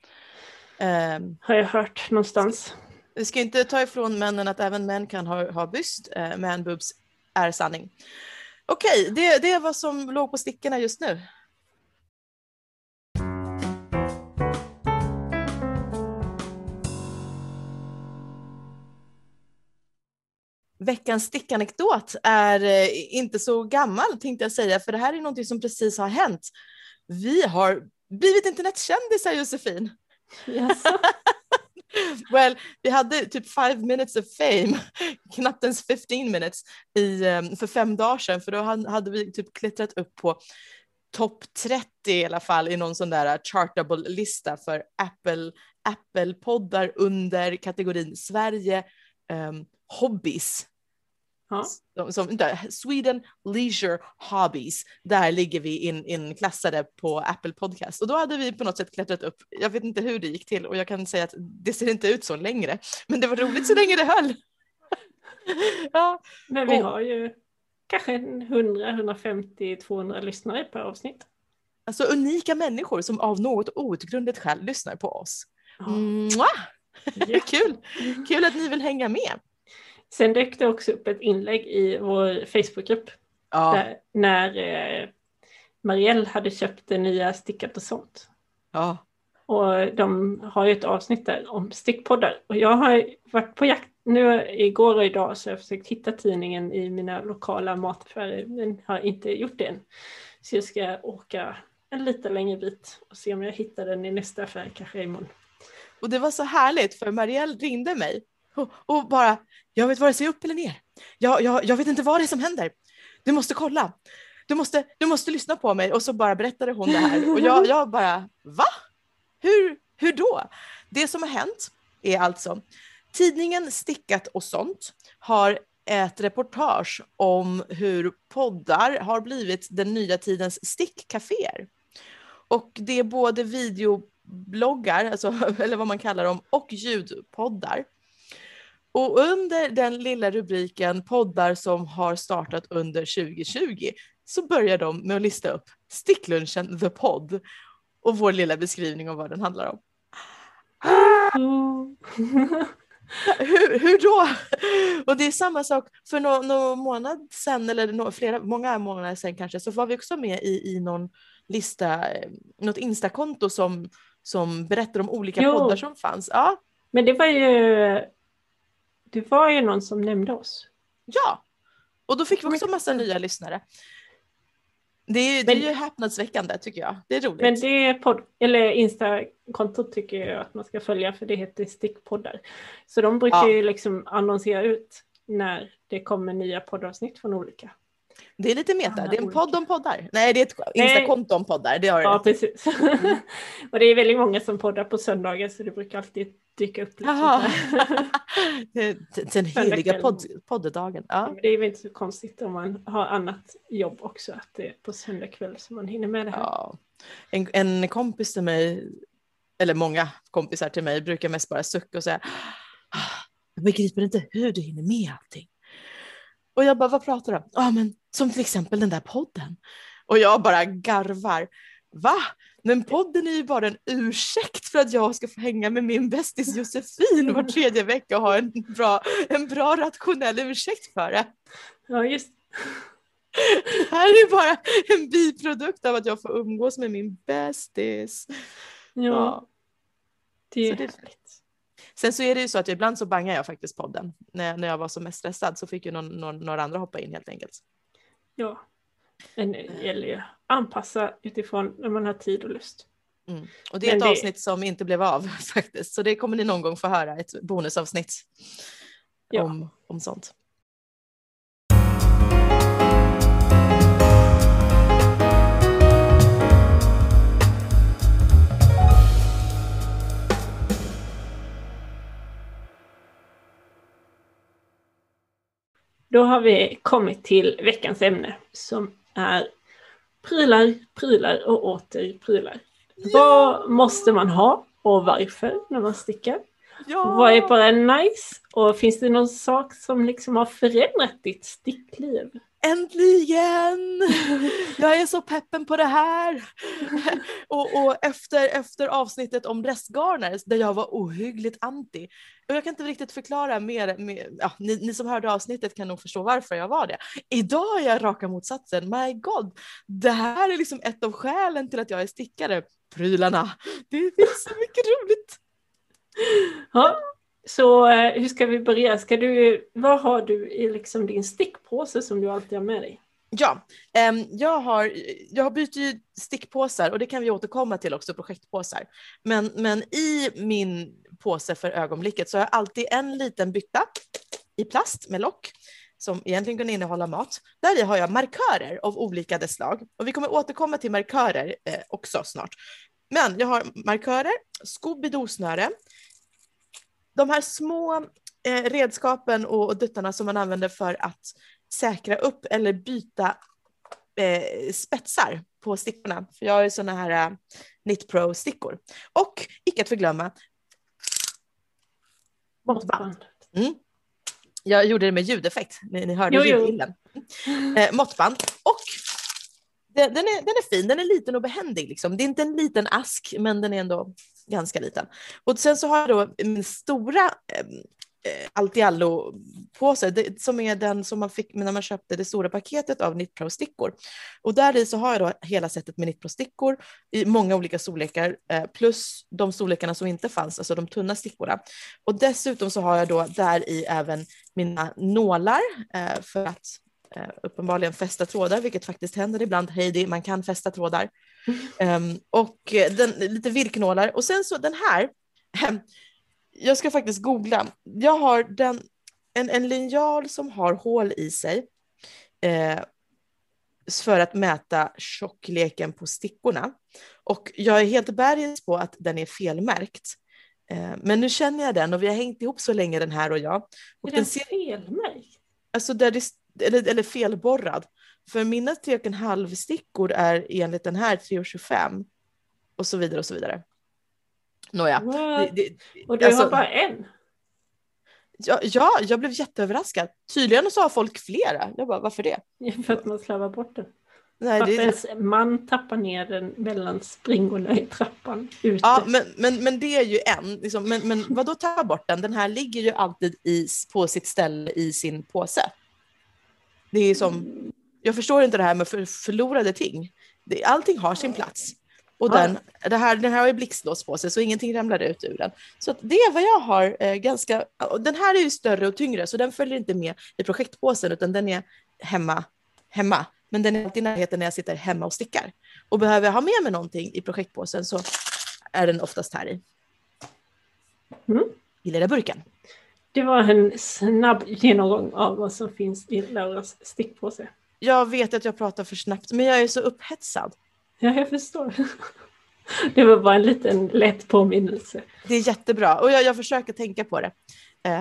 Um, Har jag hört någonstans. Vi ska inte ta ifrån männen att även män kan ha, ha byst. Uh, man boobs är sanning. Okej, okay, det, det är vad som låg på stickorna just nu. Veckans stickanekdot är eh, inte så gammal tänkte jag säga, för det här är någonting som precis har hänt. Vi har blivit internetkändisar Josefin. Yes. well, vi hade typ five minutes of fame, knappt ens 15 minutes, i, um, för fem dagar sedan, för då hade vi typ klättrat upp på topp 30 i alla fall i någon sån där chartable-lista för Apple, Apple-poddar under kategorin Sverige um, hobbies. Ja. Som, som, Sweden Leisure Hobbies, där ligger vi in, inklassade på Apple Podcast. Och då hade vi på något sätt klättrat upp, jag vet inte hur det gick till och jag kan säga att det ser inte ut så längre, men det var roligt så länge det höll. ja. Men vi och, har ju kanske 100, 150, 200 lyssnare per avsnitt. Alltså unika människor som av något outgrundligt skäl lyssnar på oss. Ja. Kul! Kul att ni vill hänga med. Sen dök det också upp ett inlägg i vår Facebookgrupp ja. där, när eh, Marielle hade köpt det nya Stickat och sånt. Ja. Och de har ju ett avsnitt där om stickpoddar. Och jag har varit på jakt nu igår och idag så har jag försökt hitta tidningen i mina lokala mataffärer men har inte gjort det än. Så jag ska åka en lite längre bit och se om jag hittar den i nästa affär, kanske imorgon. Och det var så härligt för Marielle ringde mig och, och bara, jag vet vare sig upp eller ner. Jag, jag, jag vet inte vad det är som händer. Du måste kolla. Du måste, du måste lyssna på mig. Och så bara berättade hon det här och jag, jag bara, va? Hur, hur då? Det som har hänt är alltså tidningen Stickat och sånt har ett reportage om hur poddar har blivit den nya tidens stickcaféer. Och det är både videobloggar, alltså, eller vad man kallar dem, och ljudpoddar. Och under den lilla rubriken poddar som har startat under 2020 så börjar de med att lista upp Sticklunchen The Podd och vår lilla beskrivning om vad den handlar om. hur, hur då? Och det är samma sak för någon, någon månad sedan eller no, flera, många månader sedan kanske så var vi också med i, i någon lista, eh, något instakonto som, som berättar om olika jo. poddar som fanns. Ja. Men det var ju, det var ju någon som nämnde oss. Ja, och då fick vi också massa nya lyssnare. Det är, men, det är ju häpnadsväckande tycker jag. Det är roligt. Men det podd, eller Insta-kontot tycker jag att man ska följa för det heter Stickpoddar. Så de brukar ja. ju liksom annonsera ut när det kommer nya poddavsnitt från olika. Det är lite meta, det är en podd om poddar. Nej, det är ett Insta-konto om poddar. Det har ja, precis. och det är väldigt många som poddar på söndagar så det brukar alltid dyka upp lite Den heliga podd, poddedagen. Ja. Det är väl inte så konstigt om man har annat jobb också, att det är på söndag kväll som man hinner med det här. Ja. En, en kompis till mig, eller många kompisar till mig, brukar mest bara sucka och säga ah, jag begriper inte hur du hinner med allting. Och jag bara, vad pratar du om? Ja, men som till exempel den där podden. Och jag bara garvar. Va? Men podden är ju bara en ursäkt för att jag ska få hänga med min bästis Josefin var tredje vecka och ha en bra, en bra rationell ursäkt för det. Ja, just Det här är bara en biprodukt av att jag får umgås med min bästis. Ja, ja. det är härligt. Sen så är det ju så att ibland så bangar jag faktiskt podden. När, när jag var som mest stressad så fick ju någon, någon, några andra hoppa in helt enkelt. Ja, men det gäller ju att anpassa utifrån när man har tid och lust. Mm. Och det är Men ett det... avsnitt som inte blev av faktiskt, så det kommer ni någon gång få höra, ett bonusavsnitt ja. om, om sånt. Då har vi kommit till veckans ämne som är prylar, prylar och åter prylar. Ja! Vad måste man ha och varför när man stickar? Ja! Vad är bara nice? Och finns det någon sak som liksom har förändrat ditt stickliv? Äntligen! Jag är så peppen på det här. och, och efter, efter avsnittet om restgarner där jag var ohyggligt anti. Och jag kan inte riktigt förklara mer, mer ja, ni, ni, som hörde avsnittet kan nog förstå varför jag var det. Idag är jag raka motsatsen, my god. Det här är liksom ett av skälen till att jag är stickare. Prylarna, det finns så mycket roligt. Ja, så eh, hur ska vi börja? Ska du, vad har du i liksom din stickpåse som du alltid har med dig? Ja, ehm, jag, har, jag har bytt ju stickpåsar och det kan vi återkomma till också, projektpåsar. Men, men i min påse för ögonblicket så har jag alltid en liten bytta i plast med lock som egentligen kan innehålla mat. Där i har jag markörer av olika dess slag och vi kommer återkomma till markörer eh, också snart. Men jag har markörer, Scooby-Doo-snöre, de här små eh, redskapen och, duttarna som man använder för att säkra upp eller byta eh, spetsar på stickorna. För jag har ju sådana här uh, Knit Pro stickor. Och icke att förglömma måttband. Mm. Jag gjorde det med ljudeffekt, ni, ni hörde ljudbilden. Eh, måttband och den, den, är, den är fin, den är liten och behändig. Liksom. Det är inte en liten ask, men den är ändå ganska liten. Och sen så har jag då min stora ehm, eh, Altiallo-påse, som är den som man fick när man köpte det stora paketet av Nitpro-stickor. Och där i så har jag då hela sättet med Nitpro-stickor i många olika storlekar, eh, plus de storlekarna som inte fanns, alltså de tunna stickorna. Och dessutom så har jag då där i även mina nålar eh, för att uppenbarligen fästa trådar, vilket faktiskt händer ibland. Heidi, man kan fästa trådar. Um, och eh, den, lite virknålar. Och sen så den här, jag ska faktiskt googla. Jag har den, en, en linjal som har hål i sig eh, för att mäta tjockleken på stickorna. Och jag är helt bergets på att den är felmärkt. Eh, men nu känner jag den och vi har hängt ihop så länge den här och jag. Och är den, ser... felmärkt? Alltså där det, eller, eller felborrad. För mina 3,5 stickor är enligt den här 3,25 och så vidare och så vidare. Nåja. Det, det, och du alltså, har bara en? Ja, ja, jag blev jätteöverraskad. Tydligen så har folk flera. Jag bara, varför det? för att man slarvar bort den. Nej, det... ens man tappar ner den mellan springorna i trappan. Ute. Ja, men, men, men det är ju en. Liksom, men, men vadå ta bort den? Den här ligger ju alltid i, på sitt ställe i sin påse. Det är som, jag förstår inte det här med för, förlorade ting. Det, allting har sin plats. Och den, det här, den här har ju blixtlås på sig så ingenting ramlar ut ur den. Så det är vad jag har eh, ganska, den här är ju större och tyngre så den följer inte med i projektpåsen utan den är hemma, hemma. Men den är alltid i närheten när jag sitter hemma och stickar. Och behöver jag ha med mig någonting i projektpåsen så är den oftast här i. Mm. I lilla burken. Det var en snabb genomgång av vad som finns i Lauras stickpåse. Jag vet att jag pratar för snabbt men jag är så upphetsad. Ja, jag förstår. Det var bara en liten lätt påminnelse. Det är jättebra och jag, jag försöker tänka på det.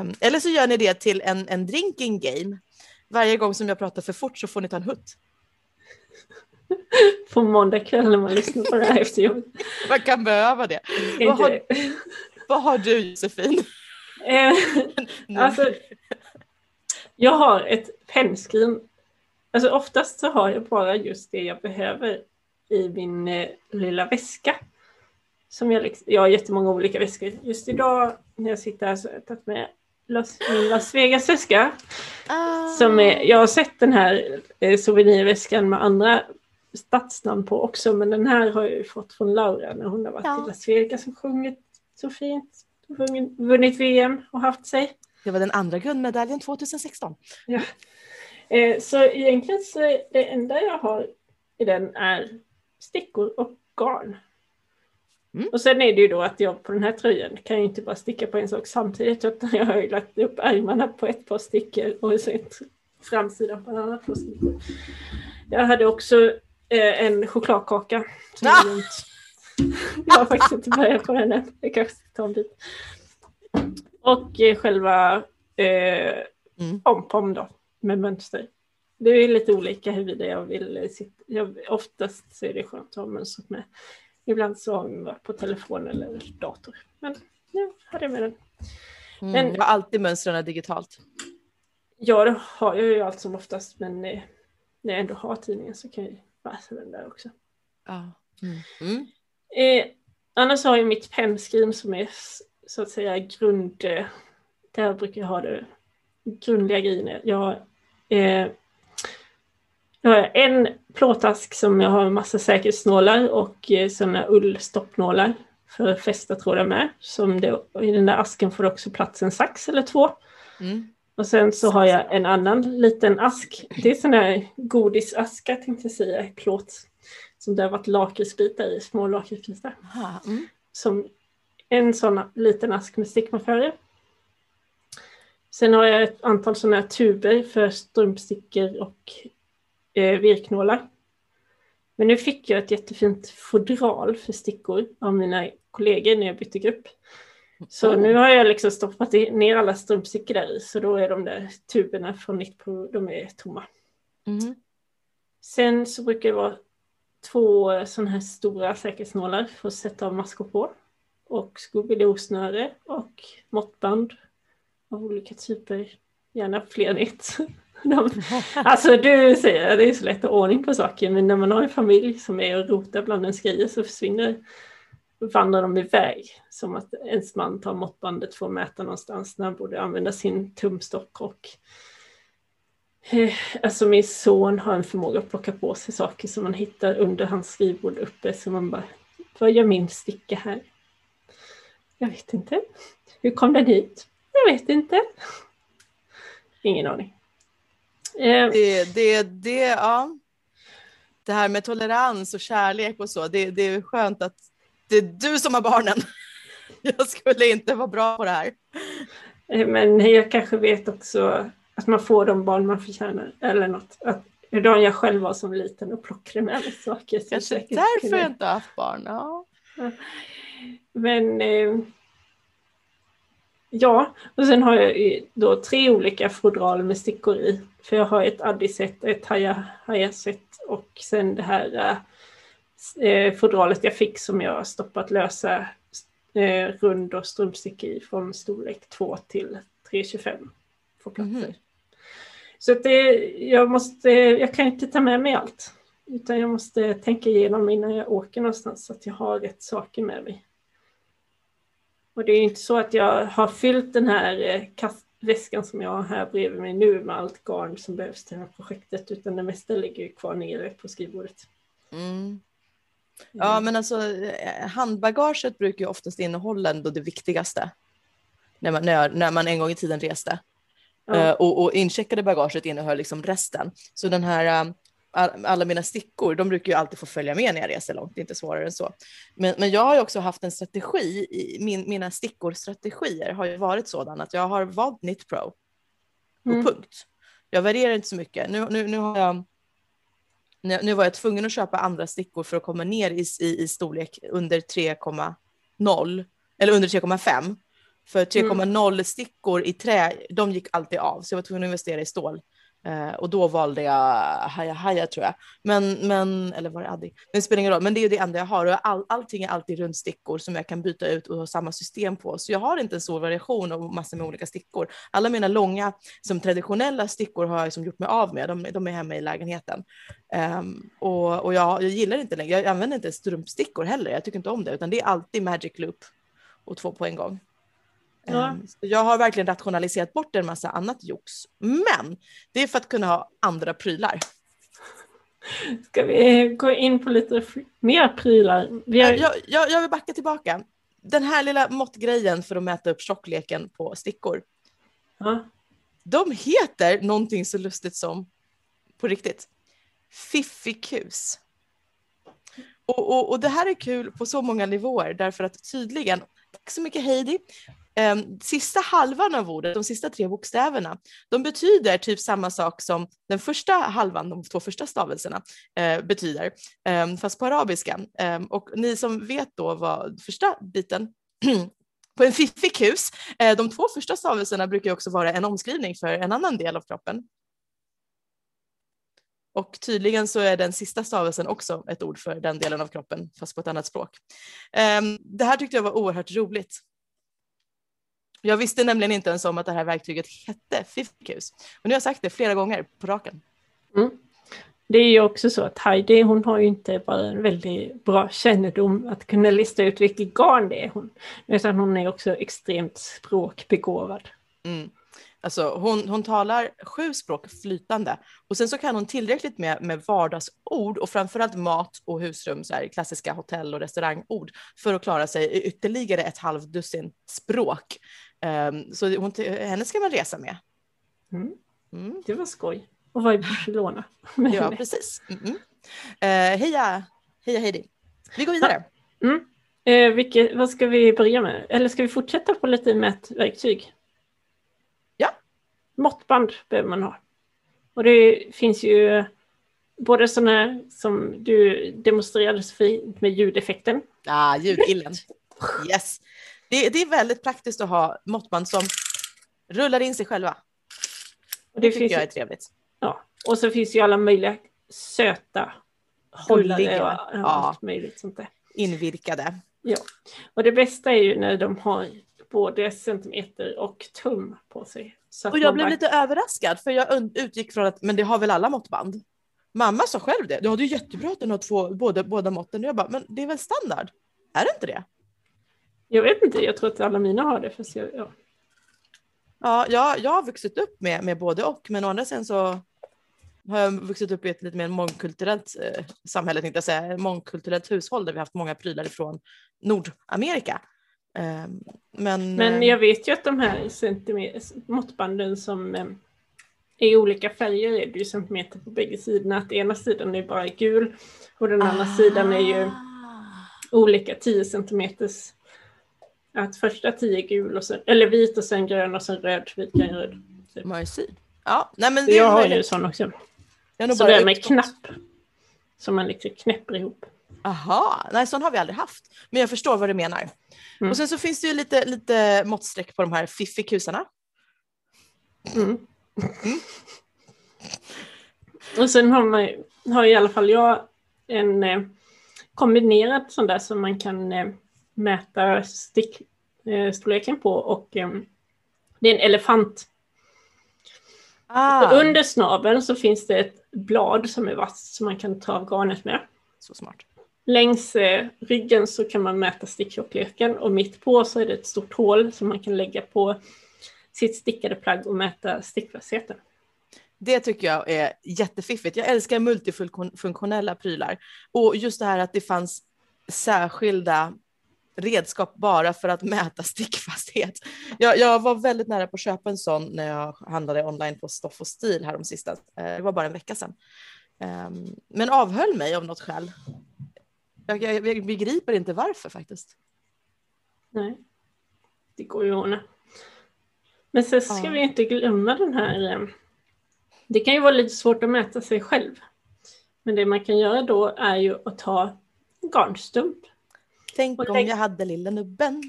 Um, eller så gör ni det till en, en drinking game. Varje gång som jag pratar för fort så får ni ta en hutt. På måndag kväll när man lyssnar på det här efter jobbet. Man kan behöva det. Vad har, vad har, du Josefin? Eh, alltså, jag har ett pennskrin. Alltså oftast så har jag bara just det jag behöver i min eh, lilla väska. Som jag, liksom, jag har jättemånga olika väskor. Just idag när jag sitter här så har jag tagit med Las, min Las Vegas-väska. Ah. Som är, jag har sett den här eh, souvenirväskan med andra stadsnamn på också, men den här har jag fått från Laura när hon har varit ja. i Las Vegas och sjungit så fint. Vunnit VM och haft sig. Det var den andra guldmedaljen 2016. Ja. Eh, så egentligen så det enda jag har i den är stickor och garn. Mm. Och sen är det ju då att jag på den här tröjan kan jag inte bara sticka på en sak samtidigt utan jag har ju lagt upp ärmarna på ett par stickor och sen framsidan på en annan par stickor. Jag hade också eh, en chokladkaka. Ah! Jag har faktiskt inte börjat på den än. Det kanske ska ta en bit. Och eh, själva eh, mm. pom-pom då med mönster. Det är lite olika huruvida jag vill sitta. Jag, oftast så är det skönt att ha mönstret med. Ibland så har vi på telefon eller dator. Men nu hade jag med den. Mm, men, jag har alltid mönstren digitalt. Ja, det har jag ju allt som oftast. Men eh, när jag ändå har tidningen så kan jag läsa den där också. Ah. Mm. Mm. Eh, annars har jag mitt pennskrin som är så att säga grund... Eh, där brukar jag ha det grundliga grejerna. Jag eh, jag har en plåtask som jag har en massa säkerhetsnålar och eh, sådana ullstoppnålar för att fästa trådar med. Som det, I den där asken får också plats en sax eller två. Mm. Och sen så har jag en annan liten ask. Det är sån här godisaska tänkte jag säga, plåt. Som det har varit lakritsbitar i, små lakritsbitar. Mm. Som en sån liten ask med stickmarkörer. Sen har jag ett antal sådana här tuber för strumpstickor och eh, virknålar. Men nu fick jag ett jättefint fodral för stickor av mina kollegor när jag bytte grupp. Så nu har jag liksom stoppat ner alla strumpstickor där i, så då är de där tuberna från Nittpro, de är tomma. Mm. Sen så brukar det vara två sådana här stora säkerhetsnålar för att sätta av maskor på. Och Scooby-Doo-snöre och måttband av olika typer, gärna fler än ett. De, alltså du säger det är så lätt att ordning på saker men när man har en familj som är och rotar bland ens grejer så försvinner vandrar de iväg. Som att ens man tar måttbandet för att mäta någonstans när han borde använda sin tumstock och Alltså min son har en förmåga att plocka på sig saker som man hittar under hans skrivbord uppe så man bara Vad gör min sticka här? Jag vet inte. Hur kom den hit? Jag vet inte. Ingen aning. Eh, Det, det, det, ja. det här med tolerans och kärlek och så, det, det är skönt att det är du som har barnen. Jag skulle inte vara bra på det här. Eh, Men jag kanske vet också att man får de barn man förtjänar eller något. Att de jag själv var som liten och plockade med mig saker. Kanske därför kunde- jag inte har haft barn. Ja. Men eh, ja, och sen har jag ju då tre olika fodral med stickor i. För jag har ett Addi-set, ett Haya-set och sen det här eh, fodralet jag fick som jag stoppat lösa eh, rund och strumpstick i från storlek 2 till 3,25 på plattor. Mhm. Så det, jag, måste, jag kan inte ta med mig allt. Utan jag måste tänka igenom innan jag åker någonstans så att jag har rätt saker med mig. Och det är ju inte så att jag har fyllt den här eh, väskan som jag har här bredvid mig nu med allt garn som behövs till det här projektet. Utan det mesta ligger kvar nere på skrivbordet. Mm. Ja, men alltså eh, handbagaget brukar ju oftast innehålla ändå det viktigaste. När man, när, när man en gång i tiden reste. Ja. Eh, och, och incheckade bagaget innehöll liksom resten. Så den här, eh, all, alla mina stickor, de brukar ju alltid få följa med när jag reser långt, det är inte svårare än så. Men, men jag har ju också haft en strategi, i, min, mina stickor-strategier har ju varit sådan att jag har valt Knit Pro och Mm. punkt. Jag varierar inte så mycket. Nu, nu, nu, har jag, nu, nu var jag tvungen att köpa andra stickor för att komma ner i, i, i storlek under 3,0 eller under 3,5. För 3,0 stickor i trä, de gick alltid av, så jag var tvungen att investera i stål. Eh, och då valde jag Haja Haja tror jag. Men, men, eller var det Addi? Det spelar ingen roll, men det är ju det enda jag har. Och all, allting är alltid rundstickor som jag kan byta ut och ha samma system på. Så jag har inte en stor variation och massor med olika stickor. Alla mina långa, som traditionella stickor har jag som gjort mig av med. De, de är hemma i lägenheten. Ehm, och och jag, jag gillar inte längre, jag använder inte strumpstickor heller. Jag tycker inte om det, utan det är alltid magic loop och två på en gång. Ja. Ehm, Jag har verkligen rationaliserat bort en massa annat jox. Men det är för att kunna ha andra prylar. Ska vi gå in på lite mer prylar? Vi har, Jag, jag, jag vill backa tillbaka. Den här lilla måttgrejen för att mäta upp tjockleken på stickor. ja, De heter någonting så lustigt som, på riktigt, fiffikus. Och, och, och det här är kul på så många nivåer därför att tydligen, tack så mycket Heidi, Ehm, sista halvan av ordet, de sista tre bokstäverna, de betyder typ samma sak som den första halvan, de två första stavelserna, eh, betyder, ehm, fast på arabiska. Ehm, och ni som vet då vad första biten på en fiffig hus, eh, de två första stavelserna brukar också vara en omskrivning för en annan del av kroppen. Och tydligen så är den sista stavelsen också ett ord för den delen av kroppen, fast på ett annat språk. Det här tyckte jag var oerhört roligt. Jag visste nämligen inte ens om att det här verktyget hette Fifkus. Och nu har jag sagt det flera gånger på raken. det är ju också så att Heidi hon har ju inte bara en väldigt bra kännedom att kunna lista ut vilket garn det är hon. Utan hon är också extremt språkbegåvad. Mm. Alltså hon, hon talar sju språk flytande och sen så kan hon tillräckligt med, med vardagsord och framförallt mat och husrum, så här, klassiska hotell och restaurangord för att klara sig i ytterligare ett halvdussin språk. Ehm, så hon, henne ska man resa med. Mm. Mm. Det var skoj. Och var i Barcelona. Ja, precis. Mm -mm. Eh, heja, heja Heidi. Vi går vidare. Mm. Eh, vilket, vad ska vi börja med? Eller ska vi fortsätta på lite mätverktyg? Ja. Måttband behöver man ha. Och det finns ju både sådana här som du demonstrerade så fint med ljudeffekten. Ah, ljudillen. Yes. Det, det är väldigt praktiskt att ha måttband som rullar in sig själva. Och Det det tycker jag ju, är trevligt. ja. Och så finns ju alla möjliga söta hållare Gulliga. och Ja. ja. allt möjligt sånt där. Invirkade. Och det bästa är ju när de har både centimeter och tum på sig. Och jag blev bara- lite överraskad för jag utgick från att men det har väl alla måttband. Mamma sa själv det. Ja, det är jättebra att den har två, båda, båda måtten. Och jag bara, men det är väl standard? Är det inte det? Jag vet inte, jag tror att alla mina har det. Fast jag, ja. Ja, jag, jag har vuxit upp med, med både och, men å andra sidan så har jag vuxit upp i ett lite mer mångkulturellt eh, samhälle, tänkte jag säga, mångkulturellt hushåll där vi haft många prylar ifrån Nordamerika. Eh, men Men eh, jag vet ju att de här måttbanden som eh, i olika färger är det ju centimeter på bägge sidorna. Att ena sidan är bara gul och den andra sidan är ju Ah. olika 10 centimeters. Att första 10 är gul och sen, eller vit och sen grön och sen röd, vit, grön, röd. Mercy. Ja, nej men det jag har ju sån också. Jag Så det är med knapp. Som man liksom knäpper ihop. Aha, nej sån har vi aldrig haft. Men jag förstår vad du menar. Mm. Och sen så finns det ju lite, lite måttstreck på de här fiffikusarna. Mm. Och sen har, man, har i alla fall jag en eh, kombinerad sån där som man kan eh, mäta eh, storleken på och eh, det är en elefant. Ah, Under snabeln så finns det ett blad som är vasst som man kan ta av garnet med. Så smart. Längs eh, ryggen så kan man mäta sticktjockleken och mitt på så är det ett stort hål som man kan lägga på sitt stickade plagg och mäta stickfastheten. Det tycker jag är jättefiffigt. Jag älskar multifunktionella prylar. Och just det här att det fanns särskilda redskap bara för att mäta stickfasthet. Jag, jag var väldigt nära på att köpa en sån när jag handlade online på Stoff och stil här de sista. eh, Det var bara en vecka sedan. Ehm, Men avhöll mig av något skäl. Jag, jag, jag begriper inte varför faktiskt. Nej, det går ju att ordna. Men sen ska Ja. vi inte glömma den här... eh, Det kan ju vara lite svårt att mäta sig själv. Men det man kan göra då är ju att ta garnstump. Tänk Och om tänk- jag hade lilla nubben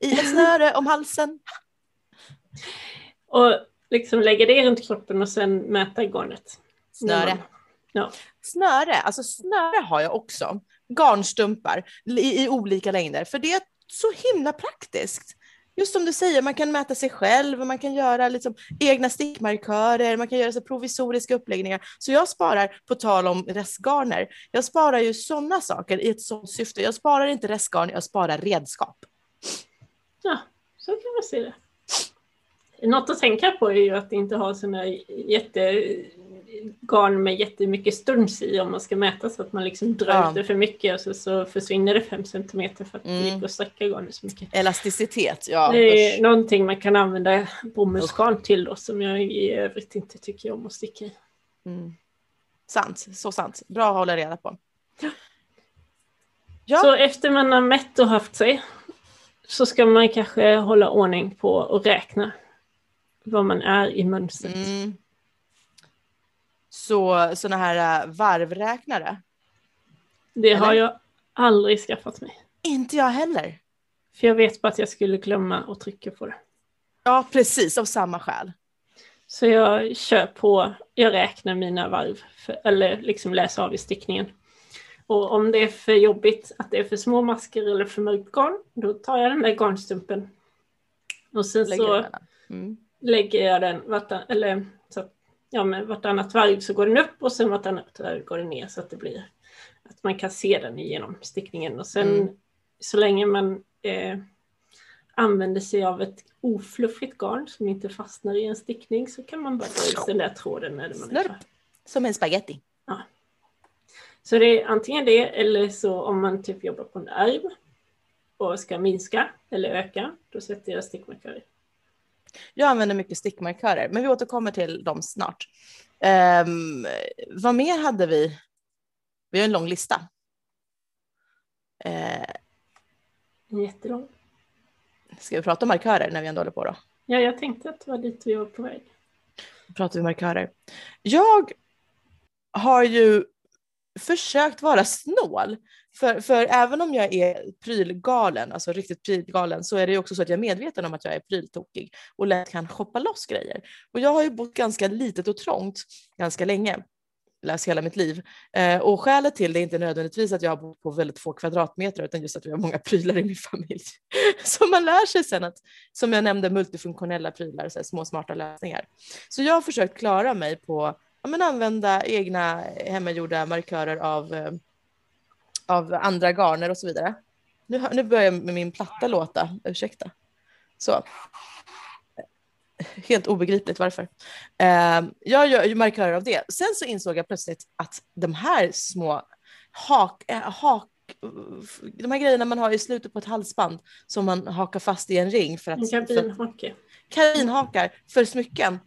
i ett snöre om halsen. Och liksom lägga det runt kroppen och sen mäta garnet. Snöre. Ja. Snöre, alltså snöre har jag också. Garnstumpar i, i olika längder, för det är så himla praktiskt. Just som du säger, man kan mäta sig själv och man kan göra liksom egna stickmarkörer, man kan göra så provisoriska uppläggningar. Så jag sparar, på tal om restgarner, jag sparar ju sådana saker i ett sådant syfte. Jag sparar inte restgarn, jag sparar redskap. Ja, så kan man se det. Något att tänka på är ju att inte ha sådana jätte jättegarn med jättemycket stuns i om man ska mäta så att man liksom drar Ja. ut det för mycket och så, så försvinner det fem centimeter för att det Mm. gick att sträcka garnet så mycket. Elasticitet, ja. det är usch. någonting man kan använda bomullsgarn till då som jag i övrigt inte tycker om att sticka i. Mm. Sant, så sant. Bra att hålla reda på. Ja. Så efter man har mätt och haft sig så ska man kanske hålla ordning på och räkna vad man är i mönstret. Mm. Så sådana här äh, varvräknare? Det har Eller? jag aldrig skaffat mig. Inte jag heller. För jag vet bara att jag skulle glömma att trycka på det. Ja, precis, av samma skäl. Så jag kör på, jag räknar mina varv, för, eller liksom läser av i stickningen. Och om det är för jobbigt att det är för små masker eller för mörkt garn, då tar jag den där garnstumpen. Och sen Lägger så. Mm. lägger jag den vartan, eller ja, med vartannat varv så går den upp och sen vartannat varv går den ner så att det blir att man kan se den igenom stickningen. Och sen Mm. så länge man eh, använder sig av ett ofluffigt garn som inte fastnar i en stickning så kan man bara dra ut den där tråden när man är klar. Som en spaghetti. Så det är antingen det eller så om man typ jobbar på en ärm och ska minska eller öka, då sätter jag stickmarkörer. Jag använder mycket stickmarkörer, men vi återkommer till dem snart. Um, vad mer hade vi? Vi har en lång lista. En jättelång. ska vi prata om markörer när vi ändå håller på då? Ja, jag tänkte att det var dit vi var på väg. pratar vi markörer. Jag har ju försökt vara snål. För, för även om jag är prylgalen, alltså riktigt prylgalen, så är det ju också så att jag är medveten om att jag är pryltokig och lätt kan shoppa loss grejer. Och jag har ju bott ganska litet och trångt ganska länge, läs hela mitt liv. Eh, och skälet till det är inte nödvändigtvis att jag har bott på väldigt få kvadratmeter utan just att vi har många prylar i min familj. Så man lär sig sen att, som jag nämnde, multifunktionella prylar, så här, små smarta lösningar. Så jag har försökt klara mig på ja, använda egna hemmagjorda markörer av, eh, av andra garner och så vidare. Nu, nu börjar jag med min platta låta, ursäkta. Så. Helt obegripligt varför. Eh, jag gör ju markörer av det. Sen så insåg jag plötsligt att de här små hak, eh, hak de här grejerna man har i slutet på ett halsband som man hakar fast i en ring för att... Kabinhake. Kabinhakar för smycken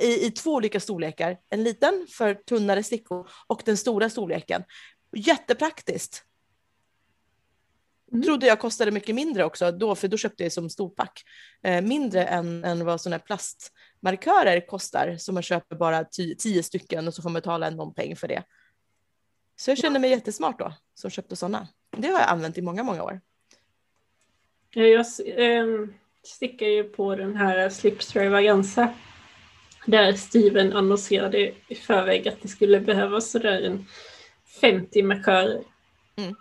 i, i två olika storlekar. En liten för tunnare stickor och den stora storleken. Jättepraktiskt. Mm. Trodde jag kostade mycket mindre också då, för då köpte jag som storpack. Eh, mindre än, än vad sådana här plastmarkörer kostar, som man köper bara tio, tio stycken och så får man betala någon peng för det. Så jag kände mig jättesmart då, som köpte sådana. Det har jag använt i många, många år. Jag eh, stickar ju på den här Slipstravagranza där Steven annonserade i förväg att det skulle behövas sådär en 50 markörer. Mm.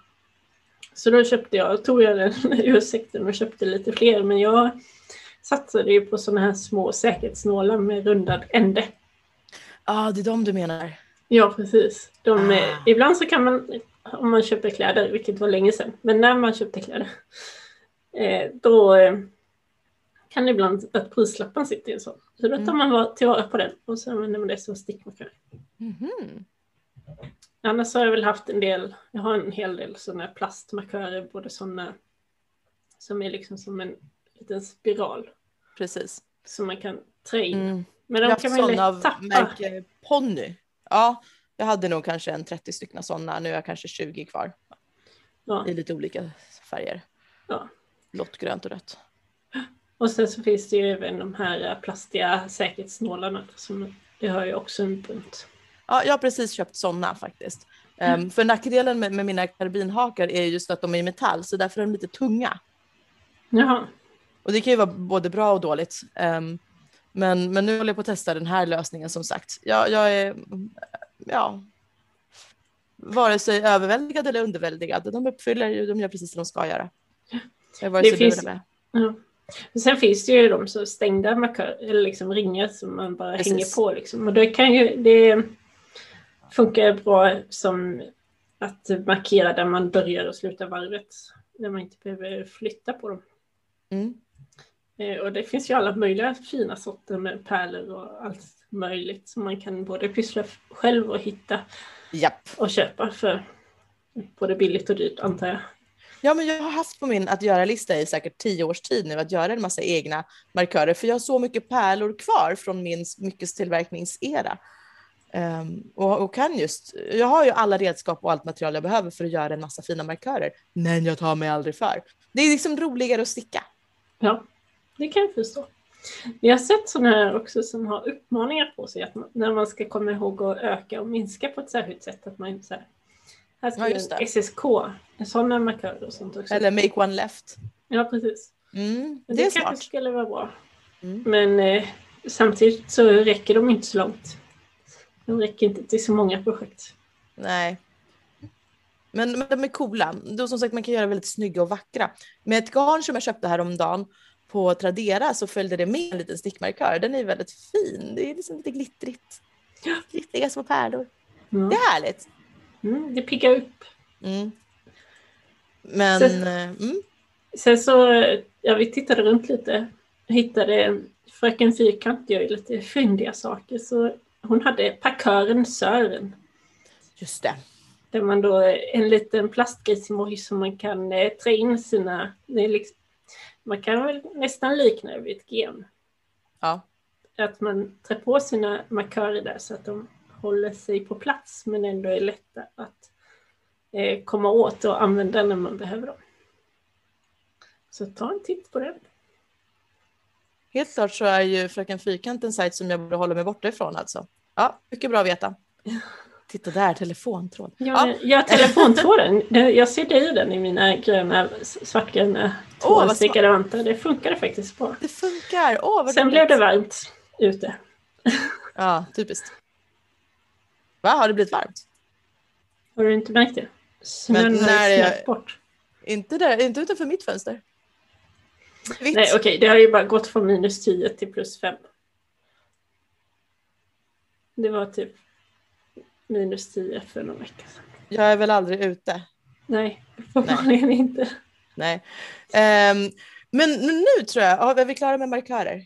Så då köpte jag, tog jag den ur sektorn och köpte lite fler men jag satsade ju på sådana här små säkerhetsnålar med rundad ände. Ja, ah, det är de du menar. Ja, precis. De, ah. Ibland så kan man, om man köper kläder, vilket var länge sedan, men när man köpte kläder, eh, då eh, kan det ibland att prislappen sitter i en sån. Så då tar mm. man tillvara på den och så använder man det som stickmarkör. Mm. Annars har jag väl haft en del, jag har en hel del sådana plastmarkörer, både sådana som är liksom som en liten spiral. Precis. Som man kan trä in. Mm. Men de kan man ju lätt tappa. märke Ponny. Ja, jag hade nog kanske en 30 stycken sådana, nu är jag kanske 20 kvar. Ja. I lite olika färger. Ja. Blått, grönt och rött. Och sen så finns det ju även de här plastiga säkerhetsnålarna. Som, det har jag också en bunt. Ja, jag har precis köpt sådana faktiskt. Mm. Um, för nackdelen med, med mina karbinhakar är just att de är i metall, så därför är de lite tunga. Jaha. Och det kan ju vara både bra och dåligt. Um, men, men nu håller jag på att testa den här lösningen som sagt. Jag, jag är, ja, vare sig överväldigad eller underväldigad. De uppfyller, de gör precis det de ska göra. Jag var det finns, med. Ja. Sen finns det ju de så stängda markörer, eller liksom ringar som man bara precis. hänger på. Liksom. Och det, kan ju, det funkar bra som att markera där man börjar och slutar varvet. Där man inte behöver flytta på dem. Mm. Eh, och det finns ju alla möjliga fina sorter med pärlor och allt möjligt som man kan både pyssla själv och hitta Japp. och köpa för både billigt och dyrt antar jag. Ja, men jag har haft på min att göra-lista i säkert tio års tid nu att göra en massa egna markörer, för jag har så mycket pärlor kvar från min smyckestillverkningsera. Um, och, och, kan just, jag har ju alla redskap och allt material jag behöver för att göra en massa fina markörer, men jag tar mig aldrig för. Det är liksom roligare att sticka. Ja, det kan jag förstå. Vi har sett sådana här också som har uppmaningar på sig att man, när man ska komma ihåg att öka och minska på ett särskilt sätt. Att man inte så här, här ska ja, en SSK, sådana markörer och sånt också. Eller make one left. Ja, precis. Mm, det, det kanske smart. skulle vara bra. Mm. Men eh, samtidigt så räcker de inte så långt. De räcker inte till så många projekt. Nej. Men, men de är coola. Då, som sagt, man kan göra väldigt snygga och vackra. Med ett garn som jag köpte häromdagen på Tradera så följde det med en liten stickmarkör. Den är väldigt fin. Det är liksom lite glittrigt. Glittriga små pärlor. Mm. Det är härligt. Mm, det piggar upp. Mm. Men... Sen, eh, mm. sen så, ja vi tittade runt lite. Hittade Fröken Fyrkant gör ju lite fyndiga saker. Så hon hade parkören Sören. Just det. Där man då en liten plastgrismoj som man kan eh, trä in sina, liksom, man kan väl nästan likna det vid ett gem. Ja. Att man trär på sina markörer där så att de håller sig på plats men ändå är lätta att eh, komma åt och använda när man behöver dem. Så ta en titt på den. Helt klart så är ju Fröken Fyrkant en sajt som jag borde hålla mig borta ifrån alltså. Ja, mycket bra att veta. Titta där, telefontråd. Ja, ja. ja telefontråden. Jag ser dig den i mina gröna, svartgröna tvåstickade oh, vantar. Det funkar faktiskt bra. Det funkar. Oh, Sen blev det varmt ute. Ja, typiskt. Va, har det blivit varmt? Har du inte märkt det? Snön har jag... bort. Inte, där, inte utanför mitt fönster. Vitt. Nej, okej, okay, det har ju bara gått från minus 10 till plus 5. Det var typ minus 10 för någon vecka sedan. Jag är väl aldrig ute? Nej, uppenbarligen inte. Nej. Um, men nu tror jag, är vi klara med markörer?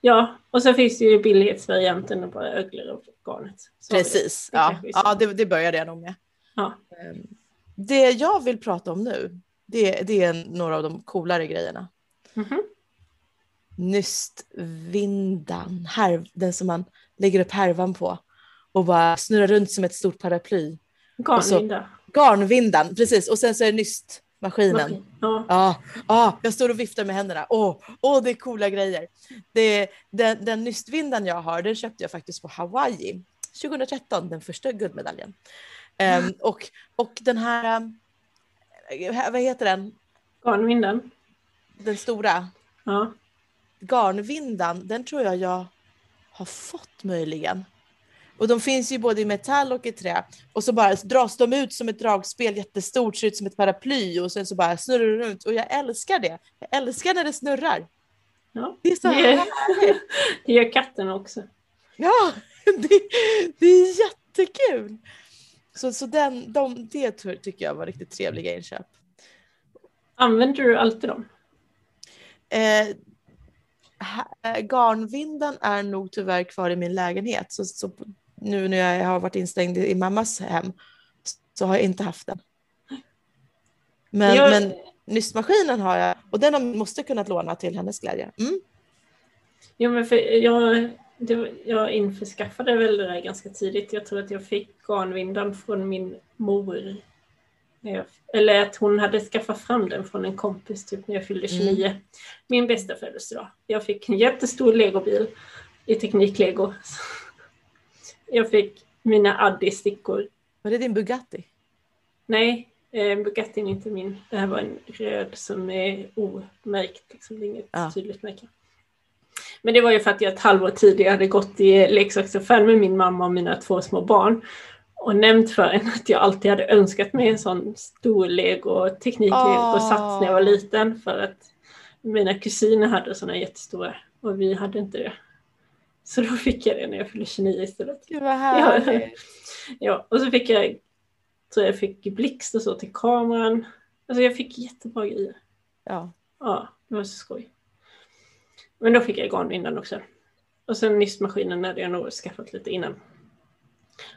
Ja, och så finns det ju billighetsvarianten och bara öglor och garnet. Så Precis, det, ja, ja det, det började jag nog med. Ja. Um, det jag vill prata om nu, det, det är några av de coolare grejerna. Mhm. Nystvindan, härv, den som man lägger upp härvan på och bara snurrar runt som ett stort paraply. Garnvinda. Garnvindan, precis. Och sen så är det nystmaskinen. Ja. Ja, ja, jag står och viftar med händerna. Åh, åh det är coola grejer. Det, den, den nystvindan jag har, den köpte jag faktiskt på Hawaii 2013, den första guldmedaljen. Ehm, och, och den här, vad heter den, Garnvindan. den stora Ja. garnvindan, den tror jag jag har fått möjligen. Och de finns ju både i metall och i trä. Och så bara dras de ut som ett dragspel jättestort, ser ut som ett paraply och sen så bara snurrar det runt. Och jag älskar det. Jag älskar när det snurrar. ja. Det är så Det, är- härligt. det gör katten också. Ja, det, det är jättekul. Så, så den, de, det ty- tycker jag var riktigt trevliga inköp. Använder du alltid dem? Eh, garnvindan är nog tyvärr kvar i min lägenhet. Så, så nu när jag har varit instängd i mammas hem så har jag inte haft den. Men, Jag- men nystmaskinen har jag och den har- måste kunnat låna till hennes glädje. Mm. Jo, men för jag, det, jag införskaffade väl det där ganska tidigt. Jag tror att jag fick garnvindan från min mor. Jag, eller att hon hade skaffat fram den från en kompis typ när jag fyllde 29. Min bästa födelsedag. Jag fick en jättestor legobil i tekniklego. Jag fick mina Addi-stickor. Var det din Bugatti? Nej, eh, Bugattin är inte min. Det här var en röd som är omärkt. Liksom. Det är inget Ja. tydligt märke. Men det var ju för att jag ett halvår tidigare hade gått i leksaksaffären med min mamma och mina två små barn och nämnt för henne att jag alltid hade önskat mig en sån stor lego, tekniklego-sats när jag var liten för att mina kusiner hade såna jättestora och vi hade inte det. Så då fick jag det när jag fyllde 29 istället. Gud vad härligt. Ja, och så fick jag, tror jag fick blixt och så till kameran. Alltså jag fick jättebra grejer. Ja. Ja, det var så skoj. Men då fick jag garnvindan också. Och sen nystmaskinen hade jag nog skaffat lite innan.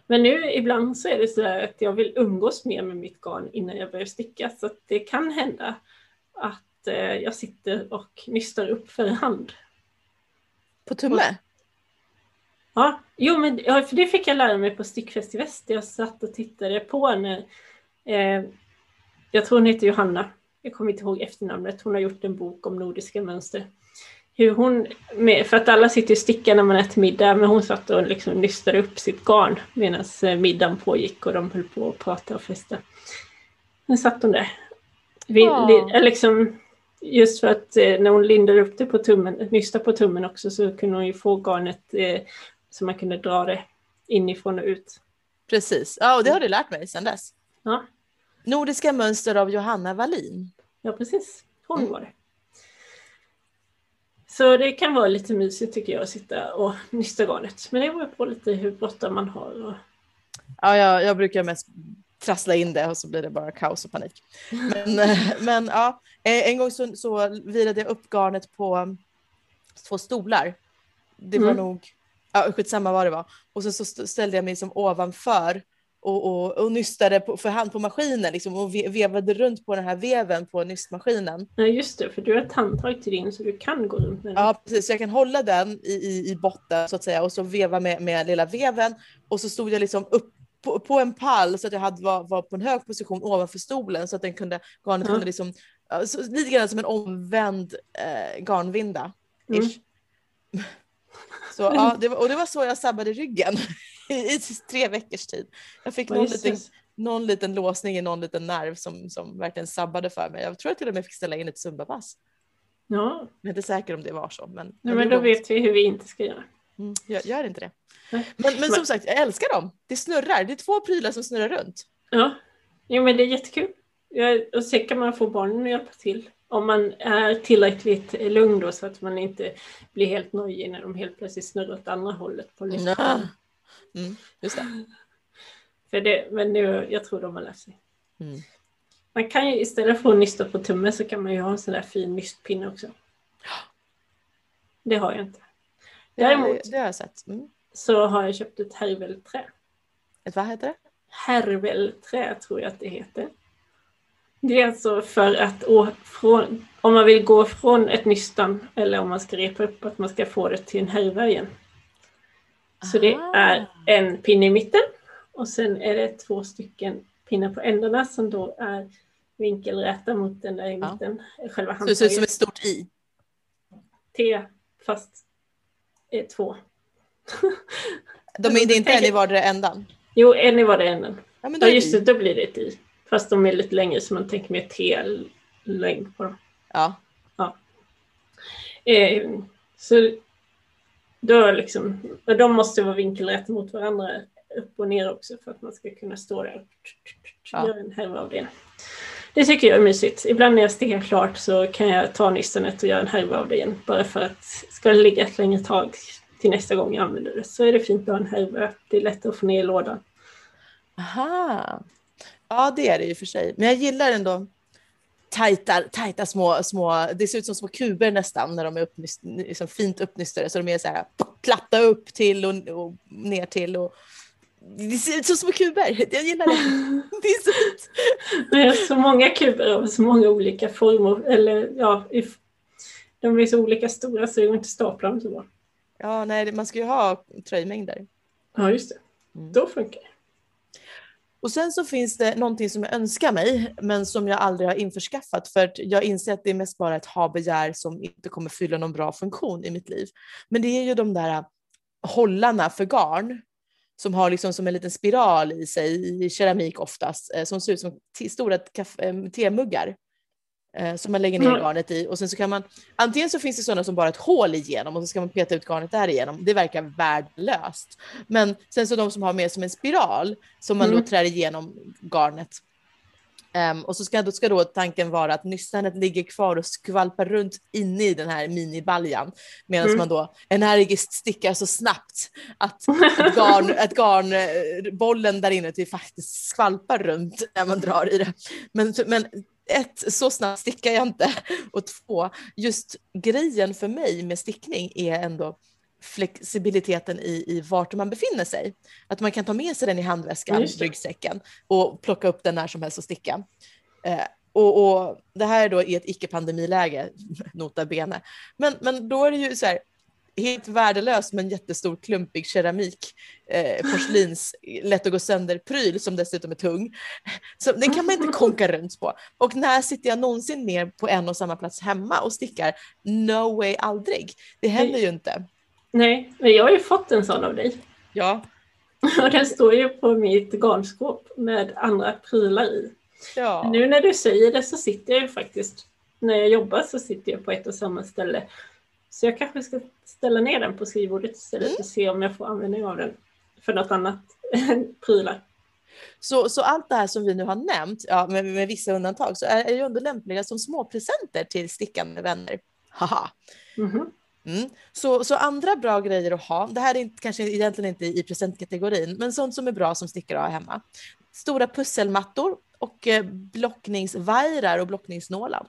Men nu ibland så är det så att jag vill umgås mer med mitt garn innan jag börjar sticka. Så det kan hända att eh, jag sitter och nystar upp för hand. På tumme? Ja, jo men ja, för det fick jag lära mig på Stickfest i Väst. Jag satt och tittade på när, eh, jag tror hon heter Johanna, jag kommer inte ihåg efternamnet, hon har gjort en bok om nordiska mönster. Hur hon, för att alla sitter och stickar när man äter middag, men hon satt och liksom nystade upp sitt garn medan eh, middagen pågick och de höll på att prata och festa. Nu satt hon där. Vi, Ja. li, liksom, just för att eh, när hon lindade upp det på tummen, nystade på tummen också, så kunde hon ju få garnet eh, så man kunde dra det inifrån och ut. Precis. Ja, och det har du lärt mig sedan dess. Ja, Nordiska mönster av Johanna Wallin. ja precis. Hon Mm. var det. Så det kan vara lite mysigt tycker jag att sitta och nysta garnet. Men det beror på lite hur bråttom man har. Och... Ja, jag, jag brukar mest trassla in det och så blir det bara kaos och panik. Men, eh, men ja, eh, en gång så, så virade jag upp garnet på två stolar. Det var Mm. nog, ja, skitsamma vad det var. Och sen så st- ställde jag mig som ovanför och, och, och nystade på, för hand på maskinen liksom, och ve- vevade runt på den här veven på nystmaskinen. Ja just det, för du har ett handtag till din så du kan gå runt med den. Ja, precis. Så jag kan hålla den i, i, i botten så att säga och så veva med, med lilla veven och så stod jag liksom upp på, på en pall så att jag hade, var, var på en hög position ovanför stolen så att den kunde, garnet Ja. kunde liksom, så, lite grann som en omvänd eh, garnvinda. Mm. Så, ja, det var, och det var så jag sabbade ryggen i, tre veckors tid. Jag fick någon liten, någon liten låsning i någon liten nerv som, som verkligen sabbade för mig. Jag tror jag till och med fick ställa in ett zumbapass. Ja, Jag är inte säker om det var så. Men, Nej, men då ont. vet vi hur vi inte ska göra. Mm, jag gör inte det. Men Men- som sagt, jag älskar dem. Det snurrar. Det är två prylar som snurrar runt. Ja, jo, men det är jättekul. Ja, och sen kan man få barnen att hjälpa till. Om man är tillräckligt lugn då så att man inte blir helt nojig när de helt plötsligt snurrar åt andra hållet på lyften. Mm, just det. För det, men nu, jag tror de har lärt sig. Mm. Man kan ju istället för att nysta på tummen så kan man ju ha en sån där fin nystpinne också. Det har jag inte. Däremot Det, har jag sett. Mm. så har jag köpt ett härvelträ. Ett vad heter det? Härvelträ tror jag att det heter. Det är alltså för att från, om man vill gå från ett nystan eller om man ska repa upp att man ska få det till en härva igen. Så det Aha. är en pinne i mitten och sen är det två stycken pinnar på ändarna som då är vinkelräta mot den där i Ja. mitten. Själva Så det ser ut som ett stort i. T fast är två. De är, det är inte en i vardera ändan. Jo, en i vardera änden. Ja, men då Ja det just det, då blir det ett i. Fast de är lite längre så man tänker mer T-längd på dem. Ja. Eh, så då liksom, och de måste vara vinkelrätta mot varandra upp och ner också för att man ska kunna stå där och Ja. göra en härva av det. Det tycker jag är mysigt. Ibland när jag stickar klart så kan jag ta nystanet och göra en härva av det igen. Bara för att ska det ligga ett längre tag till nästa gång jag använder det så är det fint att ha en härva. Det är lätt att få ner i lådan. Aha. Ja, det är det ju för sig. Men jag gillar ändå tajta, tajta små, små, det ser ut som små kuber nästan när de är uppnyst, liksom fint uppnystade. Så de är så här platta upp till och, och ner till. Och, det ser ut som små kuber. Jag gillar det. Det är så fint. Det är så många kuber av så många olika former. Eller ja, if, de är så olika stora så det går inte att stapla dem så bra. Ja, nej, man ska ju ha tröjmängder. Ja, just det. Mm. Då funkar det. Och sen så finns det någonting som jag önskar mig, men som jag aldrig har införskaffat för att jag inser att det är mest bara ett ha-begär som inte kommer fylla någon bra funktion i mitt liv. Men det är ju de där äh, hållarna för garn som har liksom som en liten spiral i sig, i keramik oftast, äh, som ser ut som stora äh, temuggar eh, Som man lägger ner Mm. garnet i och sen så kan man, antingen så finns det sådana som bara ett hål igenom och så ska man peta ut garnet därigenom. Det verkar värdelöst. Men sen så de som har mer som en spiral som man Mm. då trär igenom garnet. Ehm, och så ska, då ska då tanken vara att nystanet ligger kvar och skvalpar runt inne i den här minibaljan medan Mm. man då energiskt stickar så snabbt att, att, garn, att garnbollen där inuti faktiskt skvalpar runt när man drar i det. Men, men ett, så snabbt stickar jag inte. Och två, just grejen för mig med stickning är ändå flexibiliteten i, i vart man befinner sig. Att man kan ta med sig den i handväskan, ryggsäcken och plocka upp den när som helst och sticka. Eh, och, och det här är då i ett icke-pandemiläge, nota bene. Men, men då är det ju så här, helt värdelös men jättestor klumpig keramik, eh, porslins, lätt att gå sönder pryl som dessutom är tung. Så den kan man inte konka runt på. Och när sitter jag någonsin ner på en och samma plats hemma och stickar? No way, aldrig. Det händer ju inte. Nej, men jag har ju fått en sån av dig. Ja, Och den står ju på mitt garnskåp med andra prylar i. ja. Nu när du säger det så sitter jag ju faktiskt, när jag jobbar så sitter jag på ett och samma ställe. Så jag kanske ska ställa ner den på skrivbordet istället Mm. och se om jag får användning av den för något annat än prylar. Så, så allt det här som vi nu har nämnt, ja, med, med vissa undantag, så är, är ju ändå lämpliga som små presenter till stickande vänner. Haha. Mhm. Mm. Så, så andra bra grejer att ha, det här är inte, kanske egentligen inte i presentkategorin, men sånt som är bra som stickare att ha hemma. Stora pusselmattor och eh, blockningsvajrar och blockningsnålar.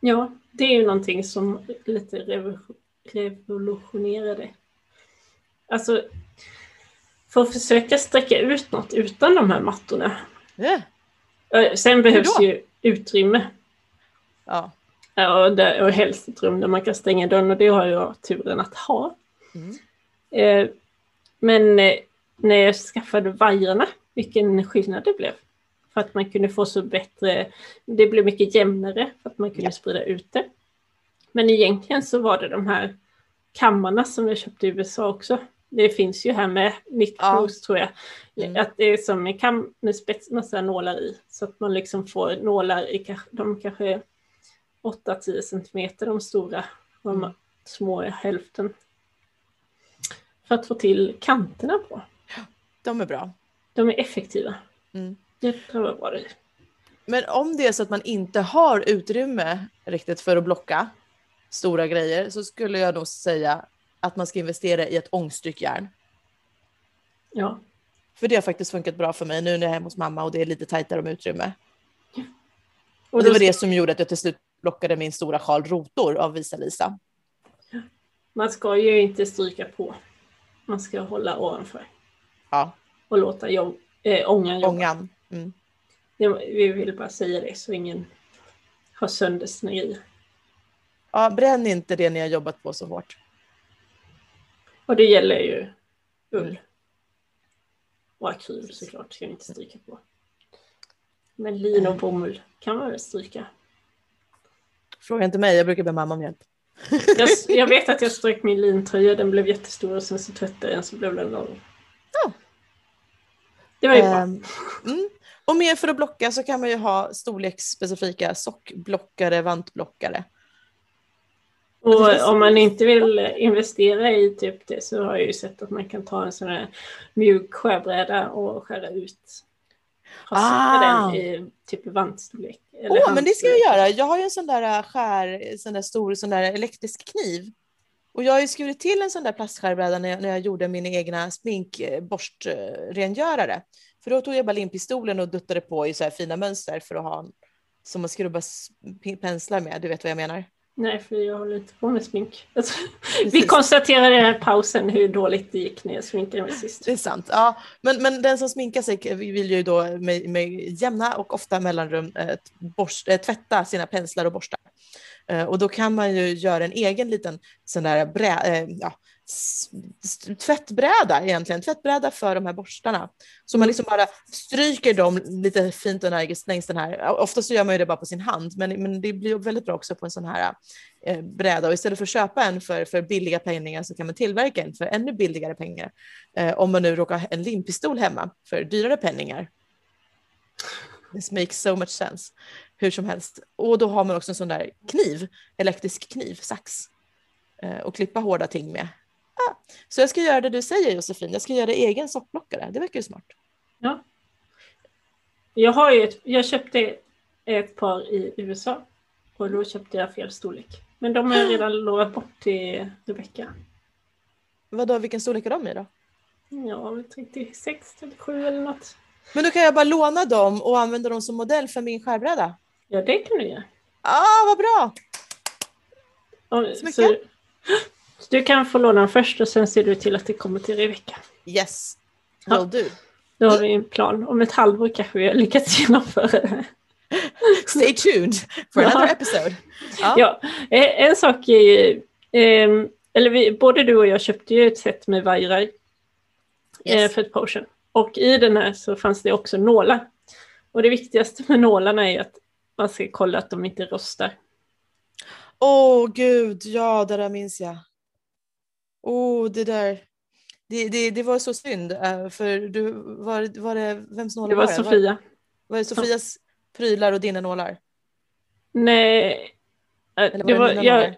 Ja, det är ju någonting som lite revo- revolutionerade. Alltså, för att försöka sträcka ut något utan de här mattorna. Eh, Sen behövs ju utrymme. Ja. Ja, och, där, och helst ett rum där man kan stänga dörren och det har jag turen att ha. Mm. Eh, men eh, när jag skaffade vajrarna, vilken skillnad det blev. För att man kunde få så bättre, det blev mycket jämnare för att man kunde Ja. sprida ut det. Men egentligen så var det de här kammarna som jag köpte i USA också. Det finns ju här med Ja. Cruise tror jag. Mm. Att det är som en kam med spets, massa nålar i. Så att man liksom får nålar i de kanske 8-10 centimeter de stora. Och de Mm. små är hälften. För att få till kanterna på. De är bra. De är effektiva. Mm. Jättebra var bra det. Men om det är så att man inte har utrymme riktigt för att blocka stora grejer så skulle jag nog säga att man ska investera i ett ångstrykjärn. Ja. För det har faktiskt funkat bra för mig nu när jag är hemma hos mamma och det är lite tajtare om utrymme. Och Och det var ska, det som gjorde att jag till slut blockade min stora sjal rotor av Visa-Lisa. Man ska ju inte stryka på. Man ska hålla ovanför. Ja, Och låta jobb, äh, ångan jobba. ångan. Mm. Vi vill bara säga det så ingen har sönder sina grejer. Ja, bränn inte det ni har jobbat på så hårt. Och det gäller ju ull. Och akryl såklart, ska vi inte stryka på. Men lin och bomull kan man väl stryka. Fråga inte mig, jag brukar be mamma om hjälp. Jag, jag vet att jag strök min lintröja, den blev jättestor och sen så tvättade jag den så blev den lång. Ja. Det var ju bra. Ehm, mm. Och mer för att blocka så kan man ju ha storleksspecifika sockblockare, vantblockare. Och om man inte vill investera i typ det så har jag ju sett att man kan ta en sån här mjuk skärbräda och skära ut. Ha Ah. den i typ vantstorlek. Åh, men det ska jag göra. Jag har ju en sån där äh, skär, sån där stor sån där elektrisk kniv. Och jag har ju skurit till en sån där plastskärbräda när jag, när jag gjorde min egna sminkborstrengörare. För då tog jag bara limppistolen och duttade på i så här fina mönster för att ha som att skrubba penslar med. Du vet vad jag menar? Nej, för jag håller inte på med smink. Alltså, vi konstaterade i den här pausen hur dåligt det gick när jag sminkade mig sist. Det är sant. Ja, men, men den som sminkar sig vill ju då med, med jämna och ofta mellanrum eh, borst, eh, tvätta sina penslar och borstar. Eh, och då kan man ju göra en egen liten sån där brä, eh, ja, tvättbräda egentligen, tvättbräda för de här borstarna. Så man liksom bara stryker dem lite fint och energiskt längs den här. Ofta så gör man ju det bara på sin hand, men, men det blir väldigt bra också på en sån här eh, bräda. Och istället för att köpa en för, för billiga pengar så kan man tillverka en för ännu billigare pengar. Eh, om man nu råkar ha en limpistol hemma för dyrare penningar. This makes so much sense. Hur som helst. Och då har man också en sån där kniv, elektrisk kniv, sax. Eh, och klippa hårda ting med. Så jag ska göra det du säger Josefin, jag ska göra egen sockblockare. Det verkar ju smart. Ja. Jag, har ett, jag köpte ett par i USA och då köpte jag fel storlek. Men de har jag redan lovat bort till Rebecka. Vadå, vilken storlek är de i då? Ja, 36, 37 eller något. Men då kan jag bara låna dem och använda dem som modell för min skärbräda. Ja, det kan du göra. Ah, vad bra! Och, Så mycket. så, så du kan få låna dem först och sen ser du till att det kommer till Rebecka. Yes, Ja. will do. Då har vi en plan. Om ett halvår kanske vi har lyckats genomföra det. Stay tuned for Ja. another episode. Ja. Ja, eh, en sak är ju, ehm, eller vi, både du och jag köpte ju ett set med vajrar eh, Yes. för ett sedan. Och i den här så fanns det också nålar. Och det viktigaste med nålarna är att man ska kolla att de inte rostar. Åh gud, ja det där minns jag. Åh, det där. Det, det, det var så synd, eh, för du, var, var det, vems nålar Det var det? Sofia. Var, var det Sofias prylar och dina nålar? Nej, Eller var det det var, jag,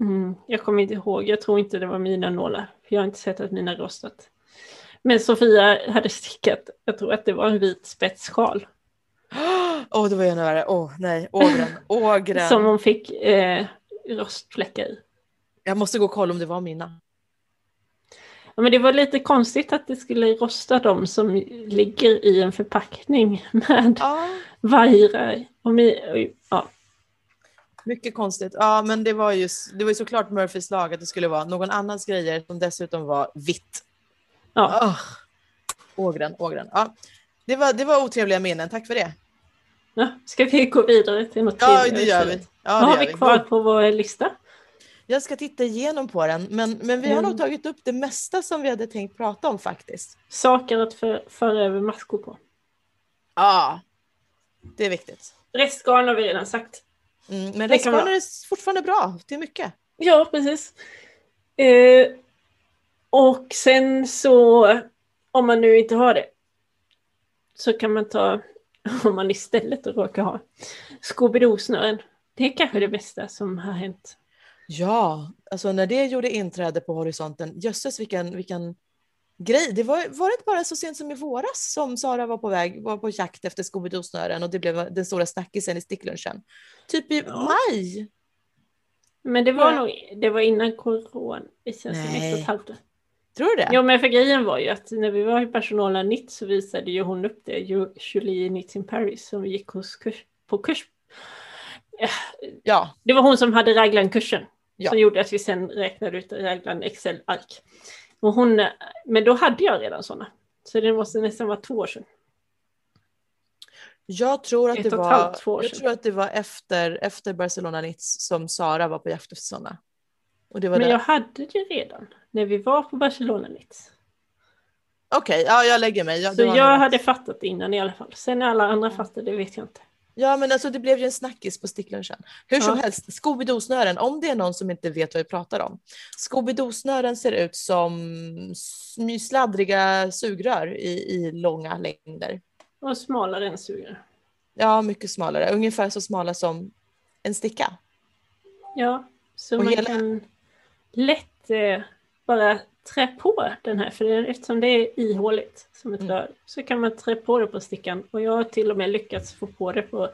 mm, jag kommer inte ihåg. Jag tror inte det var mina nålar. För jag har inte sett att mina rostat. Men Sofia hade stickat, jag tror att det var en vit spetssjal. Åh, det var ännu värre. Åh, nej, ågren, ågren. Som hon fick eh, rostfläckar i. Jag måste gå och kolla om det var mina. Ja, men det var lite konstigt att det skulle rosta de som ligger i en förpackning med Ja, vajrar. Och mi, ja. mycket konstigt. Ja, men det var ju, det var såklart Murphys lag att det skulle vara någon annans grejer som dessutom var vitt. Ja. Ah, ågren, ågren. Ja, det, var, det var otrevliga minnen, tack för det. Ja, ska vi gå vidare till något Ja, det gör vi. Ja, Vad har vi vi. kvar på vår lista? Jag ska titta igenom på den, men, men vi har Mm. nog tagit upp det mesta som vi hade tänkt prata om faktiskt. Saker att för, föra över maskor på. Ja, det är viktigt. Restgarn har vi redan sagt. Mm, men restgarn är fortfarande bra, det är mycket. Ja, precis. Eh, och sen så, om man nu inte har det, så kan man ta, om man istället råkar ha, Scooby-Doo-snören. Det är kanske det bästa som har hänt. Ja, alltså när det gjorde inträde på horisonten, jösses vilken, vilken grej. Det var, var det inte bara så sent som i våras som Sara var på väg, var på jakt efter Scooby-Doo-snören och det blev den stora snackisen i sticklunchen? Typ i Ja. maj. Men det var Ja. nog, det var innan corona. Det känns som ett och Nej. ett halvt år. Tror du det? Ja, men för grejen var ju att när vi var i personalen Nitt så visade ju hon upp det, Ju- Julie Nitt in Paris, som vi gick hos kurs, på kurs. Ja, Det var hon som hade raglan-kursen. Ja. Som gjorde att vi sen räknade ut raglan Excel-ark. Och hon, men då hade jag redan sådana. Så det måste nästan vara två år sedan. Jag tror att, Ett det var, halvt, jag tror att det var efter, efter Barcelona Nitz som Sara var på jakt efter sådana. Och det var Men det. jag hade det redan när vi var på Barcelona Nitz. Okej, ja jag lägger mig. Ja, Så jag hade fattat innan i alla fall. Sen när alla andra fattade, det vet jag inte. Ja men alltså det blev ju en snackis på sticklunchen. Hur som Ja. helst, Scooby-Doo-snören, om det är någon som inte vet vad vi pratar om. Scooby-Doo-snören ser ut som sladdriga sugrör i, i långa längder. Och smalare än sugrör. Ja, mycket smalare. Ungefär så smala som en sticka. Ja, så Och man hela- kan lätt eh, bara trä på den här. För det, eftersom det är ihåligt som ett Mm. rör så kan man trä på det på stickan. Och jag har till och med lyckats få på det på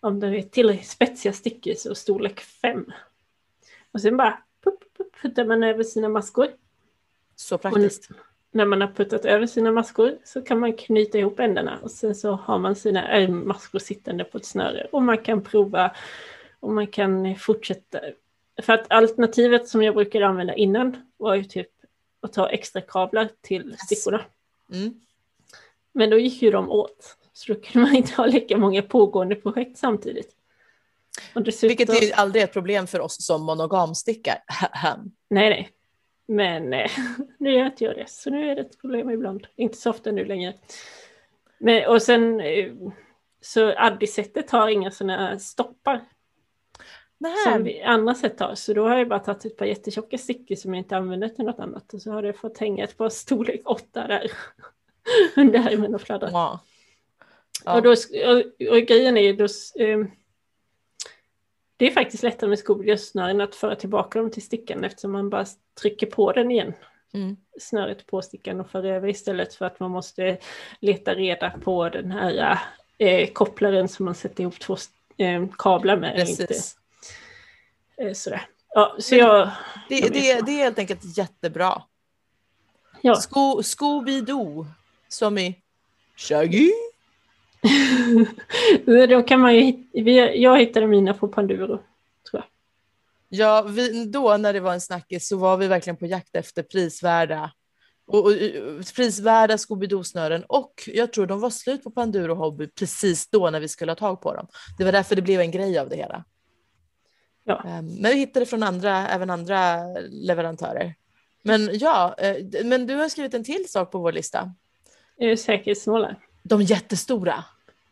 om det är tillräckligt spetsiga stickor så storlek 5. Och sen bara puff, puff, puttar man över sina maskor. Så praktiskt. När man har puttat över sina maskor så kan man knyta ihop ändarna och sen så har man sina ärmmaskor sittande på ett snöre och man kan prova och man kan fortsätta. För att alternativet som jag brukar använda innan var ju typ att ta extra kablar till stickorna. Mm. Men då gick ju de åt. Så då kunde man inte ha lika många pågående projekt samtidigt. Och dessutom, Vilket är ju aldrig ett problem för oss som monogamstickar. Nej, nej. Men eh, nu gör inte jag det, så nu är det ett problem ibland. Inte så ofta nu längre. Men, och sen, eh, så Addi-sättet har inga sådana stoppar som Nej, vi andra sätt har. Så då har jag bara tagit ett par jättetjocka stickor som jag inte använder till något annat. Och så har jag fått hänga ett par storlek åtta där under ärmen och fladdra. ja. Ja. Och, då, och, och grejen är ju då, eh, det är faktiskt lättare med skobiljössnören att föra tillbaka dem till stickan eftersom man bara trycker på den igen. Mm. snöret på stickan och för över istället för att man måste leta reda på den här eh, kopplaren som man sätter ihop två eh, kablar med. Inte, Precis. eh, sådär. Ja, så jag... Det, Jag det, det är helt enkelt jättebra. Ja. Sko, Scooby-Doo, som i Shaggy. Då kan man ju, jag hittade mina på Panduro. Ja, vi, då när det var en snackis så var vi verkligen på jakt efter prisvärda och, och, prisvärda Scooby-Doo-snören och jag tror de var slut på Panduro Hobby precis då när vi skulle ha tag på dem. Det var därför det blev en grej av det hela. Ja. Ehm, Men vi hittade från andra, även andra leverantörer. Men ja, eh, men du har skrivit en till sak på vår lista. Eh, Säkerhetsnålar. De jättestora.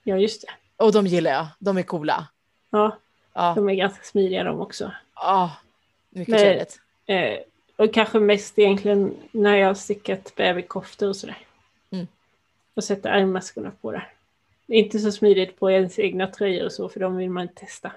Ja, just det. Och de gillar jag. De är coola. Ja, Ja, de är ganska smidiga de också. ah, mycket Men- trevligt. Eh, och kanske mest egentligen när jag har stickat babykoftor och sådär. Mm. Och sätta ärmmaskorna på det. Det är inte så smidigt på ens egna tröjor och så, för de vill man inte testa.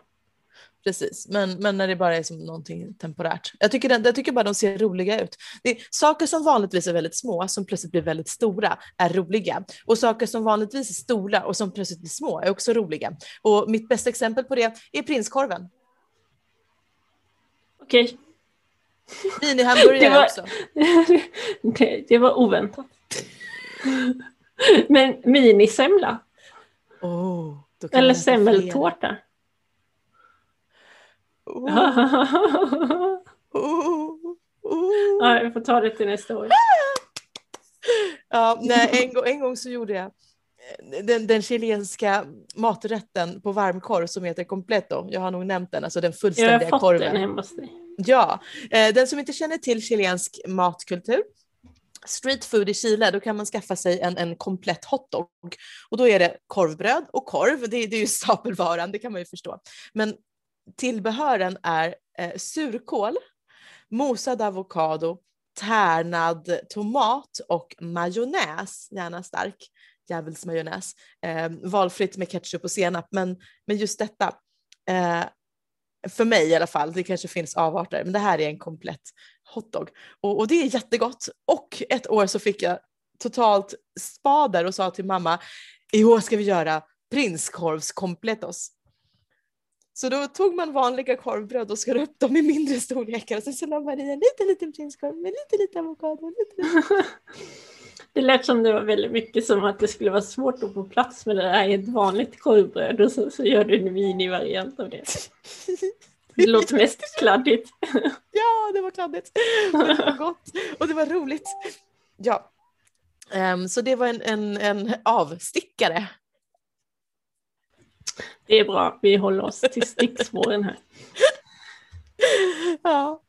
Precis, men, men när det bara är som någonting temporärt. Jag tycker, den, jag tycker bara de ser roliga ut. Det, saker som vanligtvis är väldigt små, som plötsligt blir väldigt stora, är roliga. Och saker som vanligtvis är stora och som plötsligt blir små är också roliga. Och mitt bästa exempel på det är prinskorven. Okej, Minihamburgare Det var- också. det, det var oväntat. Men minisemla, Oh, eller semmeltårta. Oh, oh, oh. ja, jag får ta det till nästa år. Ja, nej, en, gång, en gång så gjorde jag eh, den, den chilenska maträtten på varmkorv som heter completo. Jag har nog nämnt den, alltså den Jag har fullständiga fått korven. den hemma. Ja, eh, den som inte känner till chilensk matkultur, street food i Chile, då kan man skaffa sig en, en komplett hotdog. Och då är det korvbröd och korv, det, det är ju stapelvaran, det kan man ju förstå. Men tillbehören är eh, surkål, mosad avokado, tärnad tomat och majonnäs, gärna stark djävulsmajonnäs. Eh, valfritt med ketchup och senap, men, men just detta. Eh, för mig i alla fall, det kanske finns avarter, men det här är en komplett hotdog. Och, och det är jättegott. Och ett år så fick jag totalt spader och sa till mamma, i år ska vi göra prinskorvskomplettos. Så då tog man vanliga korvbröd och skar upp dem i mindre storlekar och sen så la man i en liten, liten prinskorv med lite, lite avokado. Lite, lite. Det lät som det var väldigt mycket som att det skulle vara svårt att få plats med det där i ett vanligt korvbröd och så, så gör du en mini-variant av det. Det låter mest kladdigt. Ja, det var kladdigt. Men det var gott och det var roligt. Ja, Ehm, så det var en, en, en avstickare. Det är bra, vi håller oss till stickspåren här. ja.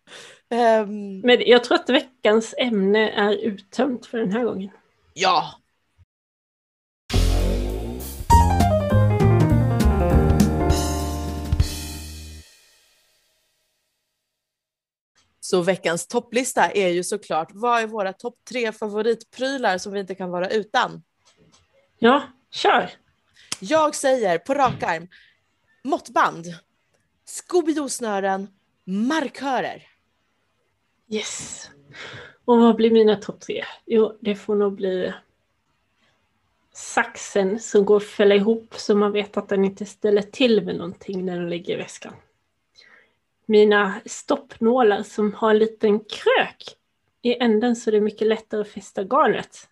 Um, Men jag tror att veckans ämne är uttömt för den här gången. ja. Så veckans topplista är ju såklart, vad är våra topp tre favoritprylar som vi inte kan vara utan? Ja, kör! Jag säger på rak arm, måttband, Scooby-Doo-snören, markörer. Yes! Och vad blir mina topp tre? Jo, det får nog bli saxen som går att fälla ihop så man vet att den inte ställer till med någonting när den ligger i väskan. Mina stoppnålar som har en liten krök i änden så det är mycket lättare att fästa garnet.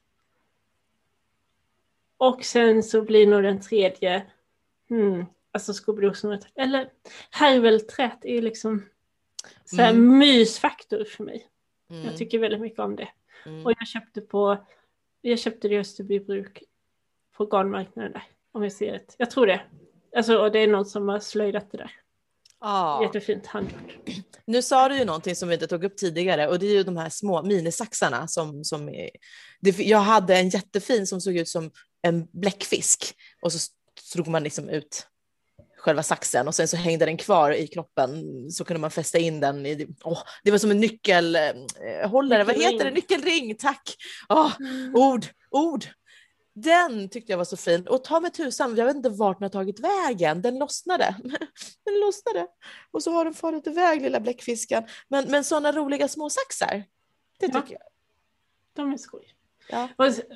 Och sen så blir nog den tredje, hmm, alltså Scooby-Doo eller härvelträet är ju liksom så här Mm. mysfaktor för mig. Mm. Jag tycker väldigt mycket om det. Mm. Och jag köpte på, jag köpte det i Österbybruk på garnmarknaden där. Om jag ser rätt. Jag tror det. Alltså, och det är någon som har slöjdat det där. Ja. Jättefint handgjort. Nu sa du ju någonting som vi inte tog upp tidigare och det är ju de här små minisaxarna som, som är, det, jag hade en jättefin som såg ut som en bläckfisk och så drog man liksom ut själva saxen och sen så hängde den kvar i kroppen så kunde man fästa in den i, åh, det var som en nyckelhållare, vad heter det, nyckelring, tack! Åh, ord, ord! Den tyckte jag var så fin och ta med tusan, jag vet inte vart den har tagit vägen, den lossnade. Den lossnade och så har den farit iväg lilla bläckfisken. Men, men sådana roliga små saxar, det Ja. tycker jag. De är skoj. Ja.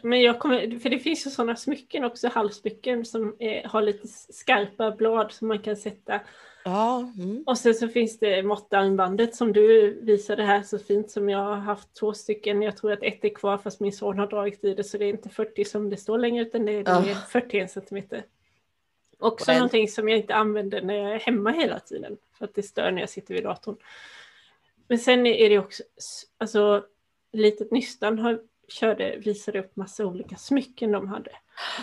Men jag kommer, för det finns ju sådana smycken också, halssmycken som är, har lite skarpa blad som man kan sätta. Ja, mm. Och sen så finns det måttarmbandet som du visade här så fint som jag har haft två stycken. Jag tror att ett är kvar fast min son har dragit i det så det är inte 40 som det står längre utan det är Ja. mer 41 centimeter. Också en- någonting som jag inte använder när jag är hemma hela tiden för att det stör när jag sitter vid datorn. Men sen är det också, alltså litet nystan har, körde, visade upp massa olika smycken de hade.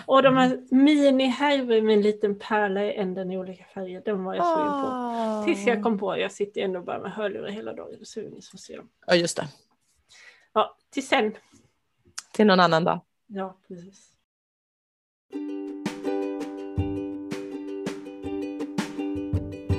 Och de här mini-härvor med en liten pärla i änden i olika färger, den var jag sugen på. Ah. Tills jag kom på, jag sitter ändå bara med hörlurar hela dagen så ingen som ser dem. Ja, just det. Ja, till sen. Till någon annan dag. Ja, precis.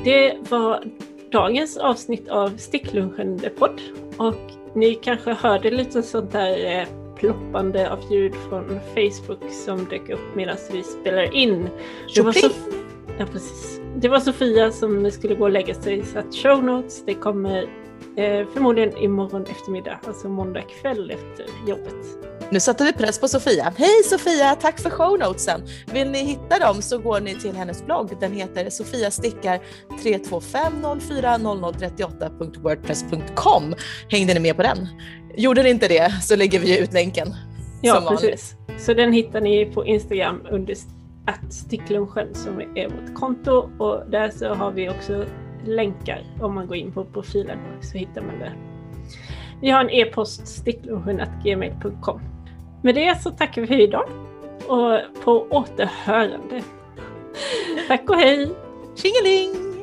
Det var dagens avsnitt av Sticklunchen The Podd. Och ni kanske hörde lite sånt där eh, ploppande av ljud från Facebook som dök upp medan vi spelar in. Det var! Sof- ja, precis. det var Sofia som skulle gå och lägga sig så att show notes det kommer eh, förmodligen imorgon eftermiddag, alltså måndag kväll efter jobbet. Nu satte vi press på Sofia. Hej Sofia, tack för shownotesen. Vill ni hitta dem så går ni till hennes blogg. Den heter sofiastickar 325040038.wordpress.com. Hängde ni med på den? Gjorde ni inte det så lägger vi ut länken. Ja, precis. Så den hittar ni på Instagram under att sticklunchen som är vårt konto och där så har vi också länkar om man går in på profilen så hittar man det. Vi har en e-post sticklunchen.gmail.com. Med det så tackar vi för idag och på återhörande. Tack och hej! Tjingeling!